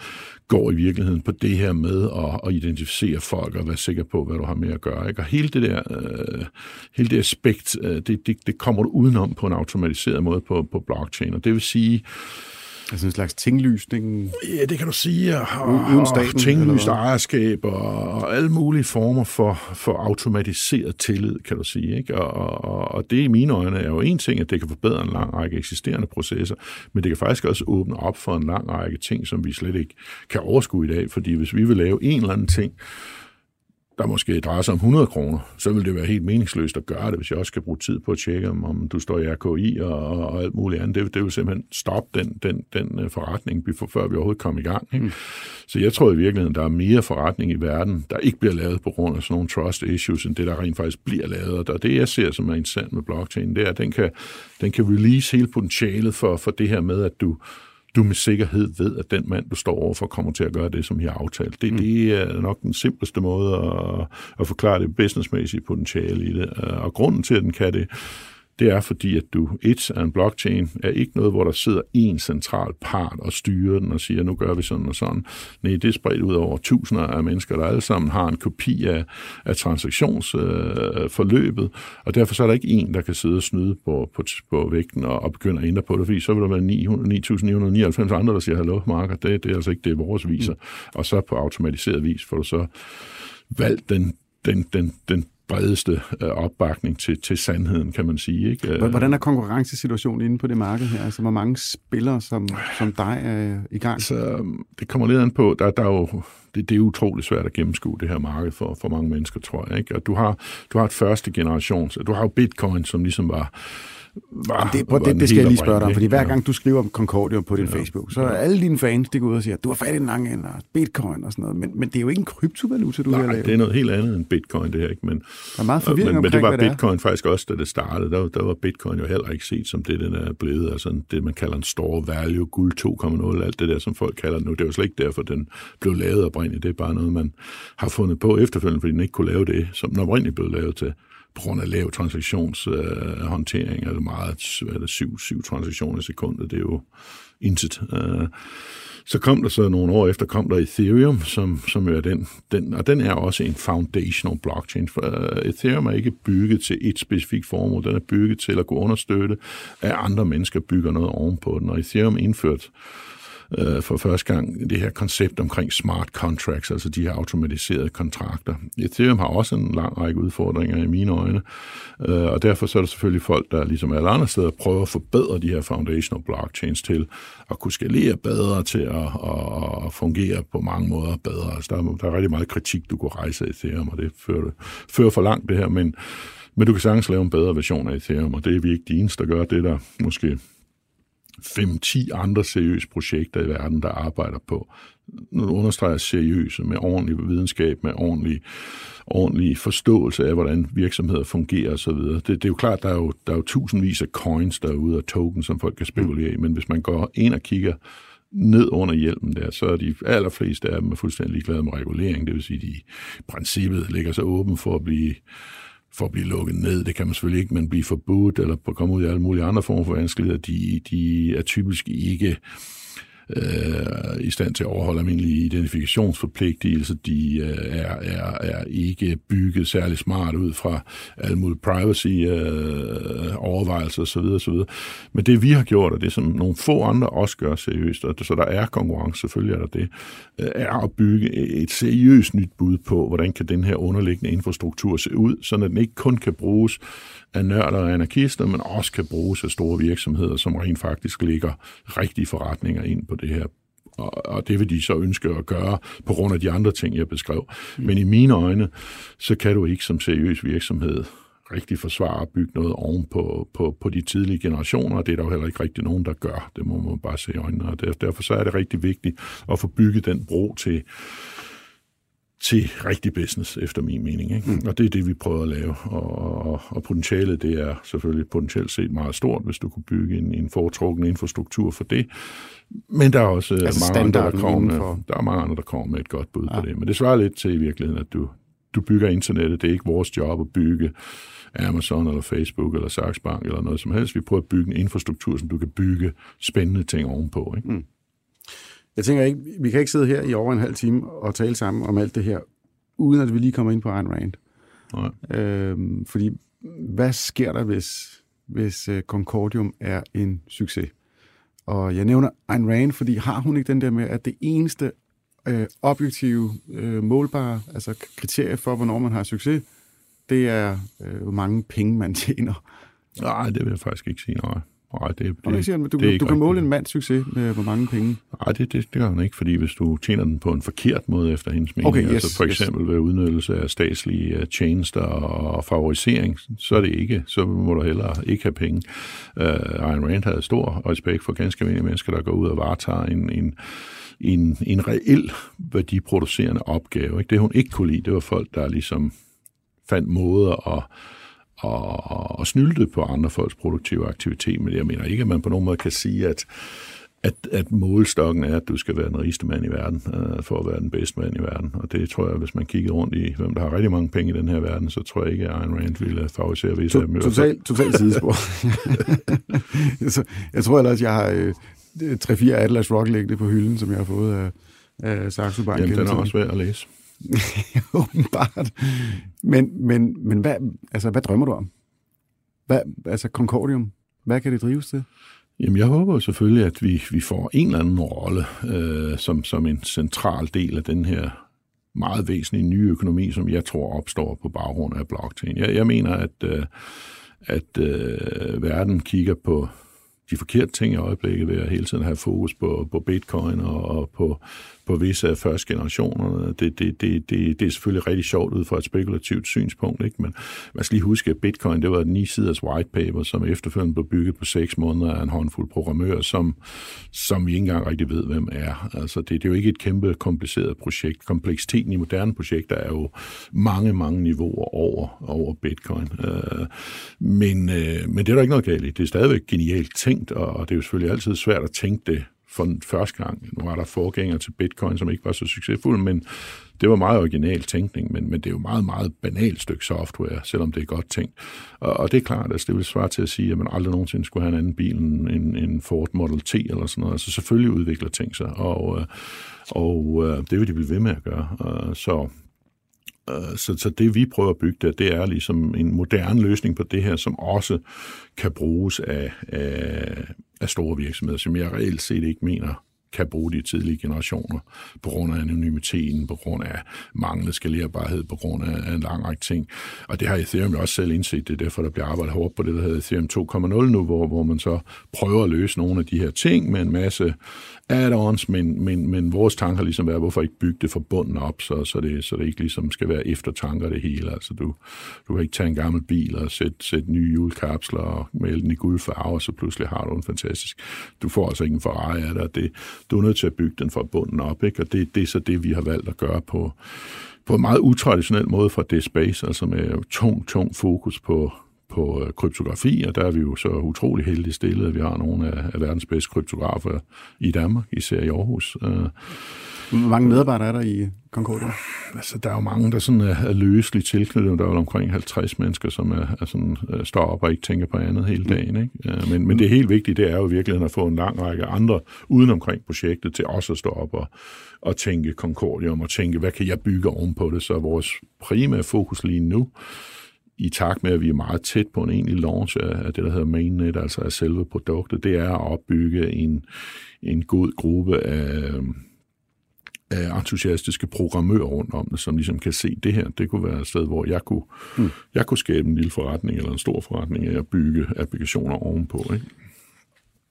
går i virkeligheden på det her med at, at identificere folk og være sikker på, hvad du har med at gøre. Ikke? Og hele det der, øh, hele det aspekt, øh, det, det, det kommer du udenom på en automatiseret måde på, på blockchain. Og det vil sige, Altså en slags tinglysning? Ja, det kan du sige. Og, uden staten, og tinglyst ejerskab og, og alle mulige former for, for automatiseret tillid, kan du sige. Ikke? Og, og, og det i mine øjne er jo en ting, at det kan forbedre en lang række eksisterende processer, men det kan faktisk også åbne op for en lang række ting, som vi slet ikke kan overskue i dag. Fordi hvis vi vil lave en eller anden ting, der måske drejer sig om 100 kroner, så vil det være helt meningsløst at gøre det, hvis jeg også skal bruge tid på at tjekke, om, om du står i RKI og, og alt muligt andet. Det, det vil simpelthen stoppe den, den, den øh, forretning, før vi overhovedet kommer i gang. Ikke? Mm. Så jeg tror i virkeligheden, der er mere forretning i verden, der ikke bliver lavet på grund af sådan nogle trust issues, end det, der rent faktisk bliver lavet. Og det, jeg ser som er interessant med blockchain, det er, at den kan, den kan release hele potentialet for, for det her med, at du du med sikkerhed ved, at den mand, du står overfor, kommer til at gøre det, som I har aftalt. Det, mm. det er nok den simpleste måde at, at forklare det businessmæssige potentiale i det. Og grunden til, at den kan det, det er fordi, at du, et, er en blockchain, er ikke noget, hvor der sidder en central part og styrer den og siger, nu gør vi sådan og sådan. Nej, det er spredt ud over tusinder af mennesker, der alle sammen har en kopi af, af transaktionsforløbet, øh, og derfor så er der ikke en, der kan sidde og snyde på, på, på vægten og, og begynde at ændre på det, fordi så vil der være 9.999 andre, der siger, hallo, Marker, det, det er altså ikke det, vores viser. Mm. Og så på automatiseret vis får du så valgt den, den, den, den bredeste øh, opbakning til, til sandheden, kan man sige. Ikke? Hvordan er konkurrencesituationen inde på det marked her? Altså, hvor mange spillere som, som dig er i gang? Så, det kommer lidt an på. Der, der er jo, det, det er utroligt svært at gennemskue det her marked for, for mange mennesker, tror jeg. Ikke? Og du har, du har et første generation, du har jo bitcoin, som ligesom var var, det, var det, det skal jeg lige spørge dig om, fordi hver gang du skriver om Concordium på din ja. Facebook, så er alle dine fans, de går ud og siger, du har fat i den lange ende, og bitcoin og sådan noget, men, men det er jo ikke en kryptovaluta, du Nej, har lavet. det er noget helt andet end bitcoin, det her, ikke? Men, der er meget forvirring men, men det var det bitcoin er. faktisk også, da det startede, der, der var bitcoin jo heller ikke set som det, den er blevet, altså det, man kalder en store value, guld 2.0, alt det der, som folk kalder det nu, det var slet ikke derfor, den blev lavet oprindeligt, det er bare noget, man har fundet på efterfølgende, fordi den ikke kunne lave det, som den oprindeligt blev lavet til på grund af lav transaktionshåndtering, øh, altså meget, hvad er det, syv, syv transaktioner i sekundet, det er jo intet. Øh, så kom der så nogle år efter, kom der Ethereum, som, som er den, den, og den er også en foundational blockchain. For øh, Ethereum er ikke bygget til et specifikt formål, den er bygget til at kunne understøtte, at andre mennesker bygger noget ovenpå den. Og Ethereum indført øh, for første gang det her koncept omkring smart contracts, altså de her automatiserede kontrakter. Ethereum har også en lang række udfordringer i mine øjne, øh, og derfor så er der selvfølgelig folk, der ligesom alle andre steder prøver at forbedre de her foundational blockchains til at kunne skalere bedre, til at, at, at fungere på mange måder bedre. Altså der, er, der er rigtig meget kritik, du kunne rejse af Ethereum, og det fører, fører for langt det her, men men du kan sagtens lave en bedre version af Ethereum, og det er vi ikke de eneste, der gør. Det der måske 5-10 andre seriøse projekter i verden, der arbejder på. Nu understreger seriøse med ordentlig videnskab, med ordentlig, ordentlig forståelse af, hvordan virksomheder fungerer osv. Det, det er jo klart, der er jo, der er jo tusindvis af coins derude og tokens, som folk kan spekulere i, men hvis man går ind og kigger ned under hjelmen der, så er de allerfleste af dem er fuldstændig ligeglade med regulering. Det vil sige, de i princippet ligger sig åben for at blive for at blive lukket ned. Det kan man selvfølgelig ikke, men blive forbudt eller komme ud i alle mulige andre former for vanskeligheder. De, de er typisk ikke øh, i stand til at overholde almindelige identifikationsforpligtelser. De øh, er, er, er ikke bygget særlig smart ud fra alle mulige privacy-overvejelser øh, osv. osv. Men det vi har gjort, og det som nogle få andre også gør seriøst, og så der er konkurrence, selvfølgelig er der det, øh, er at bygge et seriøst nyt bud på, hvordan kan den her underliggende infrastruktur se ud, så den ikke kun kan bruges af nørder og anarkister, men også kan bruges af store virksomheder, som rent faktisk lægger rigtige forretninger ind på det her og, og det vil de så ønske at gøre på grund af de andre ting, jeg beskrev. Mm. Men i mine øjne, så kan du ikke som seriøs virksomhed rigtig forsvare at bygge noget oven på, på, på de tidlige generationer, og det er der jo heller ikke rigtig nogen, der gør. Det må man bare se i øjnene, og derfor så er det rigtig vigtigt at få bygget den bro til, til rigtig business, efter min mening. Ikke? Mm. Og det er det, vi prøver at lave. Og, og, og potentialet, det er selvfølgelig potentielt set meget stort, hvis du kunne bygge en, en foretrukken infrastruktur for det. Men der er også altså mange andre, der kommer med, der er mange andre, der kommer med et godt bud ja. på det. Men det svarer lidt til i virkeligheden, at du, du bygger internettet. Det er ikke vores job at bygge Amazon eller Facebook eller Saxbank eller noget som helst. Vi prøver at bygge en infrastruktur, som du kan bygge spændende ting ovenpå. Ikke? Mm. Jeg tænker ikke, vi kan ikke sidde her i over en halv time og tale sammen om alt det her, uden at vi lige kommer ind på Ayn Rand. Nej. Øhm, fordi hvad sker der, hvis, hvis uh, Concordium er en succes? Og jeg nævner Ayn Rand, fordi har hun ikke den der med, at det eneste øh, objektive, øh, målbare altså kriterie for, hvornår man har succes, det er, øh, hvor mange penge man tjener. Nej, det vil jeg faktisk ikke sige, nej. Nej, det, det, siger, du, det du kan måle en mands succes med hvor mange penge. Nej, det, det, det gør han ikke, fordi hvis du tjener den på en forkert måde efter hendes mening, okay, yes, altså for eksempel yes. ved udnyttelse af statslige uh, tjenester og favorisering, så er det ikke, så må du heller ikke have penge. Uh, Ayn Rand havde stor respekt for ganske almindelige mennesker, der går ud og varetager en, en en, en reel værdiproducerende opgave. Ikke? Det hun ikke kunne lide, det var folk, der ligesom fandt måder at og, og snylte på andre folks produktive aktivitet, men jeg mener ikke, at man på nogen måde kan sige, at, at, at målstokken er, at du skal være den rigeste mand i verden, uh, for at være den bedste mand i verden. Og det tror jeg, hvis man kigger rundt i, hvem der har rigtig mange penge i den her verden, så tror jeg ikke, at Ayn Rand ville favorisere visse af dem. Totalt total sidespor. jeg tror ellers, jeg har øh, 3-4 Atlas Rock liggende på hylden, som jeg har fået af, af Saxo Bank. Jamen, den er også værd at læse. Åbenbart. Men, men, men hvad, altså, hvad drømmer du om? Hvad, altså Concordium, hvad kan det drives til? Jamen, jeg håber selvfølgelig, at vi, vi får en eller anden rolle øh, som, som en central del af den her meget væsentlige nye økonomi, som jeg tror opstår på baggrund af blockchain. Jeg, jeg mener, at, øh, at øh, verden kigger på de forkerte ting i øjeblikket ved at hele tiden have fokus på, på bitcoin og, og på, på visse af første generationerne. Det, det, det, det, det er selvfølgelig rigtig sjovt ud fra et spekulativt synspunkt, ikke? men man skal lige huske, at bitcoin det var den ni-siders white paper, som efterfølgende blev bygget på seks måneder af en håndfuld programmører, som, som vi ikke engang rigtig ved, hvem er. Altså, det, det er jo ikke et kæmpe kompliceret projekt. Kompleksiteten i moderne projekter er jo mange, mange niveauer over, over bitcoin. Øh, men, øh, men det er der ikke noget galt i. Det er stadigvæk genialt ting, tænkt, og det er jo selvfølgelig altid svært at tænke det for den første gang. Nu var der forgænger til bitcoin, som ikke var så succesfulde, men det var meget original tænkning, men, men det er jo meget, meget banalt stykke software, selvom det er godt tænkt. Og, og det er klart, at altså, det vil svare til at sige, at man aldrig nogensinde skulle have en anden bil end en Ford Model T eller sådan noget. Altså selvfølgelig udvikler ting sig, og, øh, og, og det vil de blive ved med at gøre. Øh, så Øh, så, så det vi prøver at bygge der, det er ligesom en moderne løsning på det her, som også kan bruges af, af, af store virksomheder, som jeg reelt set ikke mener kan bruge de tidlige generationer på grund af anonymiteten, på grund af manglende skalerbarhed, på grund af en lang række ting. Og det har Ethereum jo også selv indset. Det er derfor, der bliver arbejdet hårdt på det, der hedder Ethereum 2.0 nu, hvor, hvor man så prøver at løse nogle af de her ting med en masse add-ons, men, men, men vores tanke ligesom er, hvorfor ikke bygge det fra bunden op, så, så, det, så det ikke ligesom skal være eftertanker det hele. Altså du, du kan ikke tage en gammel bil og sætte, sætte nye julekapsler og male den i guldfarve, og så pludselig har du en fantastisk... Du får altså ikke en Ferrari af det, det. Du er nødt til at bygge den fra bunden op, ikke? og det, det er så det, vi har valgt at gøre på, på en meget utraditionel måde fra det space, altså med tung, tung fokus på, på øh, kryptografi, og der er vi jo så utrolig heldige stillet, at vi har nogle af, af verdens bedste kryptografer i Danmark, især i Aarhus. Øh, Hvor mange medarbejdere er der i Concordia? Altså, der er jo mange, der sådan er, er løseligt tilknyttet. Der er jo omkring 50 mennesker, som er, er sådan, er, står op og ikke tænker på andet hele dagen. Ikke? Men, men det er helt vigtigt, det er jo virkelig at få en lang række andre uden omkring projektet til også at stå op og, og tænke Concordium og tænke, hvad kan jeg bygge ovenpå det? Så vores primære fokus lige nu, i takt med, at vi er meget tæt på en egentlig launch af det, der hedder mainnet, altså af selve produktet, det er at opbygge en, en god gruppe af, af entusiastiske programmører rundt om det, som ligesom kan se det her. Det kunne være et sted, hvor jeg kunne, mm. jeg kunne skabe en lille forretning eller en stor forretning af at bygge applikationer ovenpå. Ikke?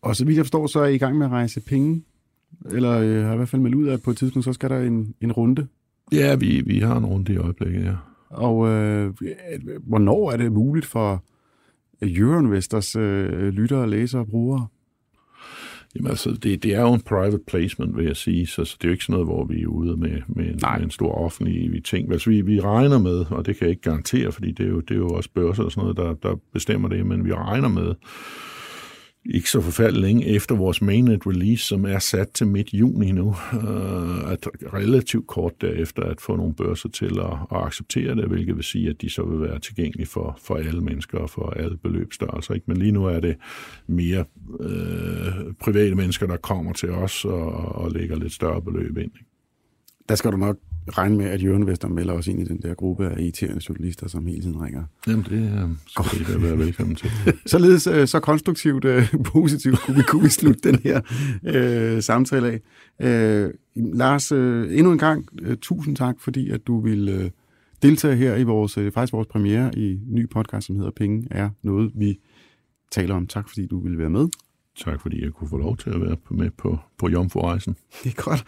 Og så vidt jeg forstår, så er I i gang med at rejse penge, eller øh, har i hvert fald meldt ud af, at på et tidspunkt, så skal der en, en runde. Ja, vi, vi har en runde i øjeblikket, ja. Og øh, hvornår er det muligt for Euroinvestors øh, lyttere, læsere og brugere? Jamen altså, det, det er jo en private placement, vil jeg sige, så, så det er jo ikke sådan noget, hvor vi er ude med, med, en, med en stor offentlig ting. Altså, vi, vi regner med, og det kan jeg ikke garantere, fordi det er jo, det er jo også børser og sådan noget, der, der bestemmer det, men vi regner med, ikke så forfærdeligt længe efter vores mainnet release, som er sat til midt juni nu, øh, at relativt kort derefter at få nogle børser til at, at acceptere det, hvilket vil sige, at de så vil være tilgængelige for, for alle mennesker og for alle beløbsstørrelser. Ikke? Men lige nu er det mere øh, private mennesker, der kommer til os og, og lægger lidt større beløb ind. Ikke? Der skal du nok regne med, at Jørgen Vester melder os ind i den der gruppe af irriterende journalister, som hele tiden ringer. Jamen, det øh, skal I være velkommen til. Således øh, så konstruktivt øh, positivt kunne vi, kunne vi slutte den her øh, samtale af. Øh, Lars, øh, endnu en gang øh, tusind tak, fordi at du vil øh, deltage her i vores, øh, faktisk vores premiere i en ny podcast, som hedder Penge er noget, vi taler om. Tak, fordi du ville være med. Tak, fordi jeg kunne få lov til at være med på, på Jomfru-rejsen. Det er godt.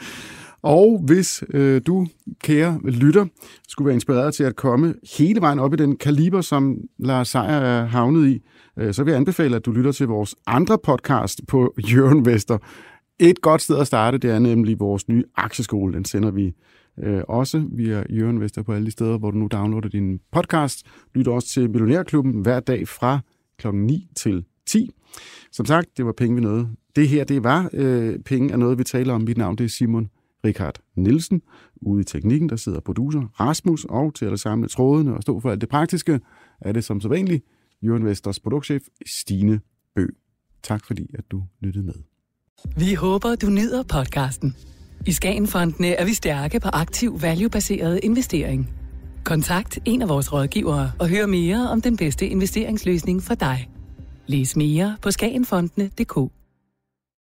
Og hvis øh, du, kære lytter, skulle være inspireret til at komme hele vejen op i den kaliber, som Lars Seier er havnet i, øh, så vil jeg anbefale, at du lytter til vores andre podcast på Jørgen Vester. Et godt sted at starte, det er nemlig vores nye aktieskole. Den sender vi øh, også via Jørgen Vester på alle de steder, hvor du nu downloader din podcast. Lyt også til Millionærklubben hver dag fra kl. 9 til 10. Som sagt, det var penge ved noget. Det her, det var øh, penge af noget, vi taler om. Mit navn det er Simon Richard Nielsen. Ude i teknikken, der sidder producer Rasmus, og til at samle trådene og stå for alt det praktiske, er det som så vanligt Jørgen Vesters produktchef Stine Bø. Tak fordi, at du lyttede med. Vi håber, du nyder podcasten. I Skagenfondene er vi stærke på aktiv value-baseret investering. Kontakt en af vores rådgivere og hør mere om den bedste investeringsløsning for dig. Læs mere på skagenfondene.dk.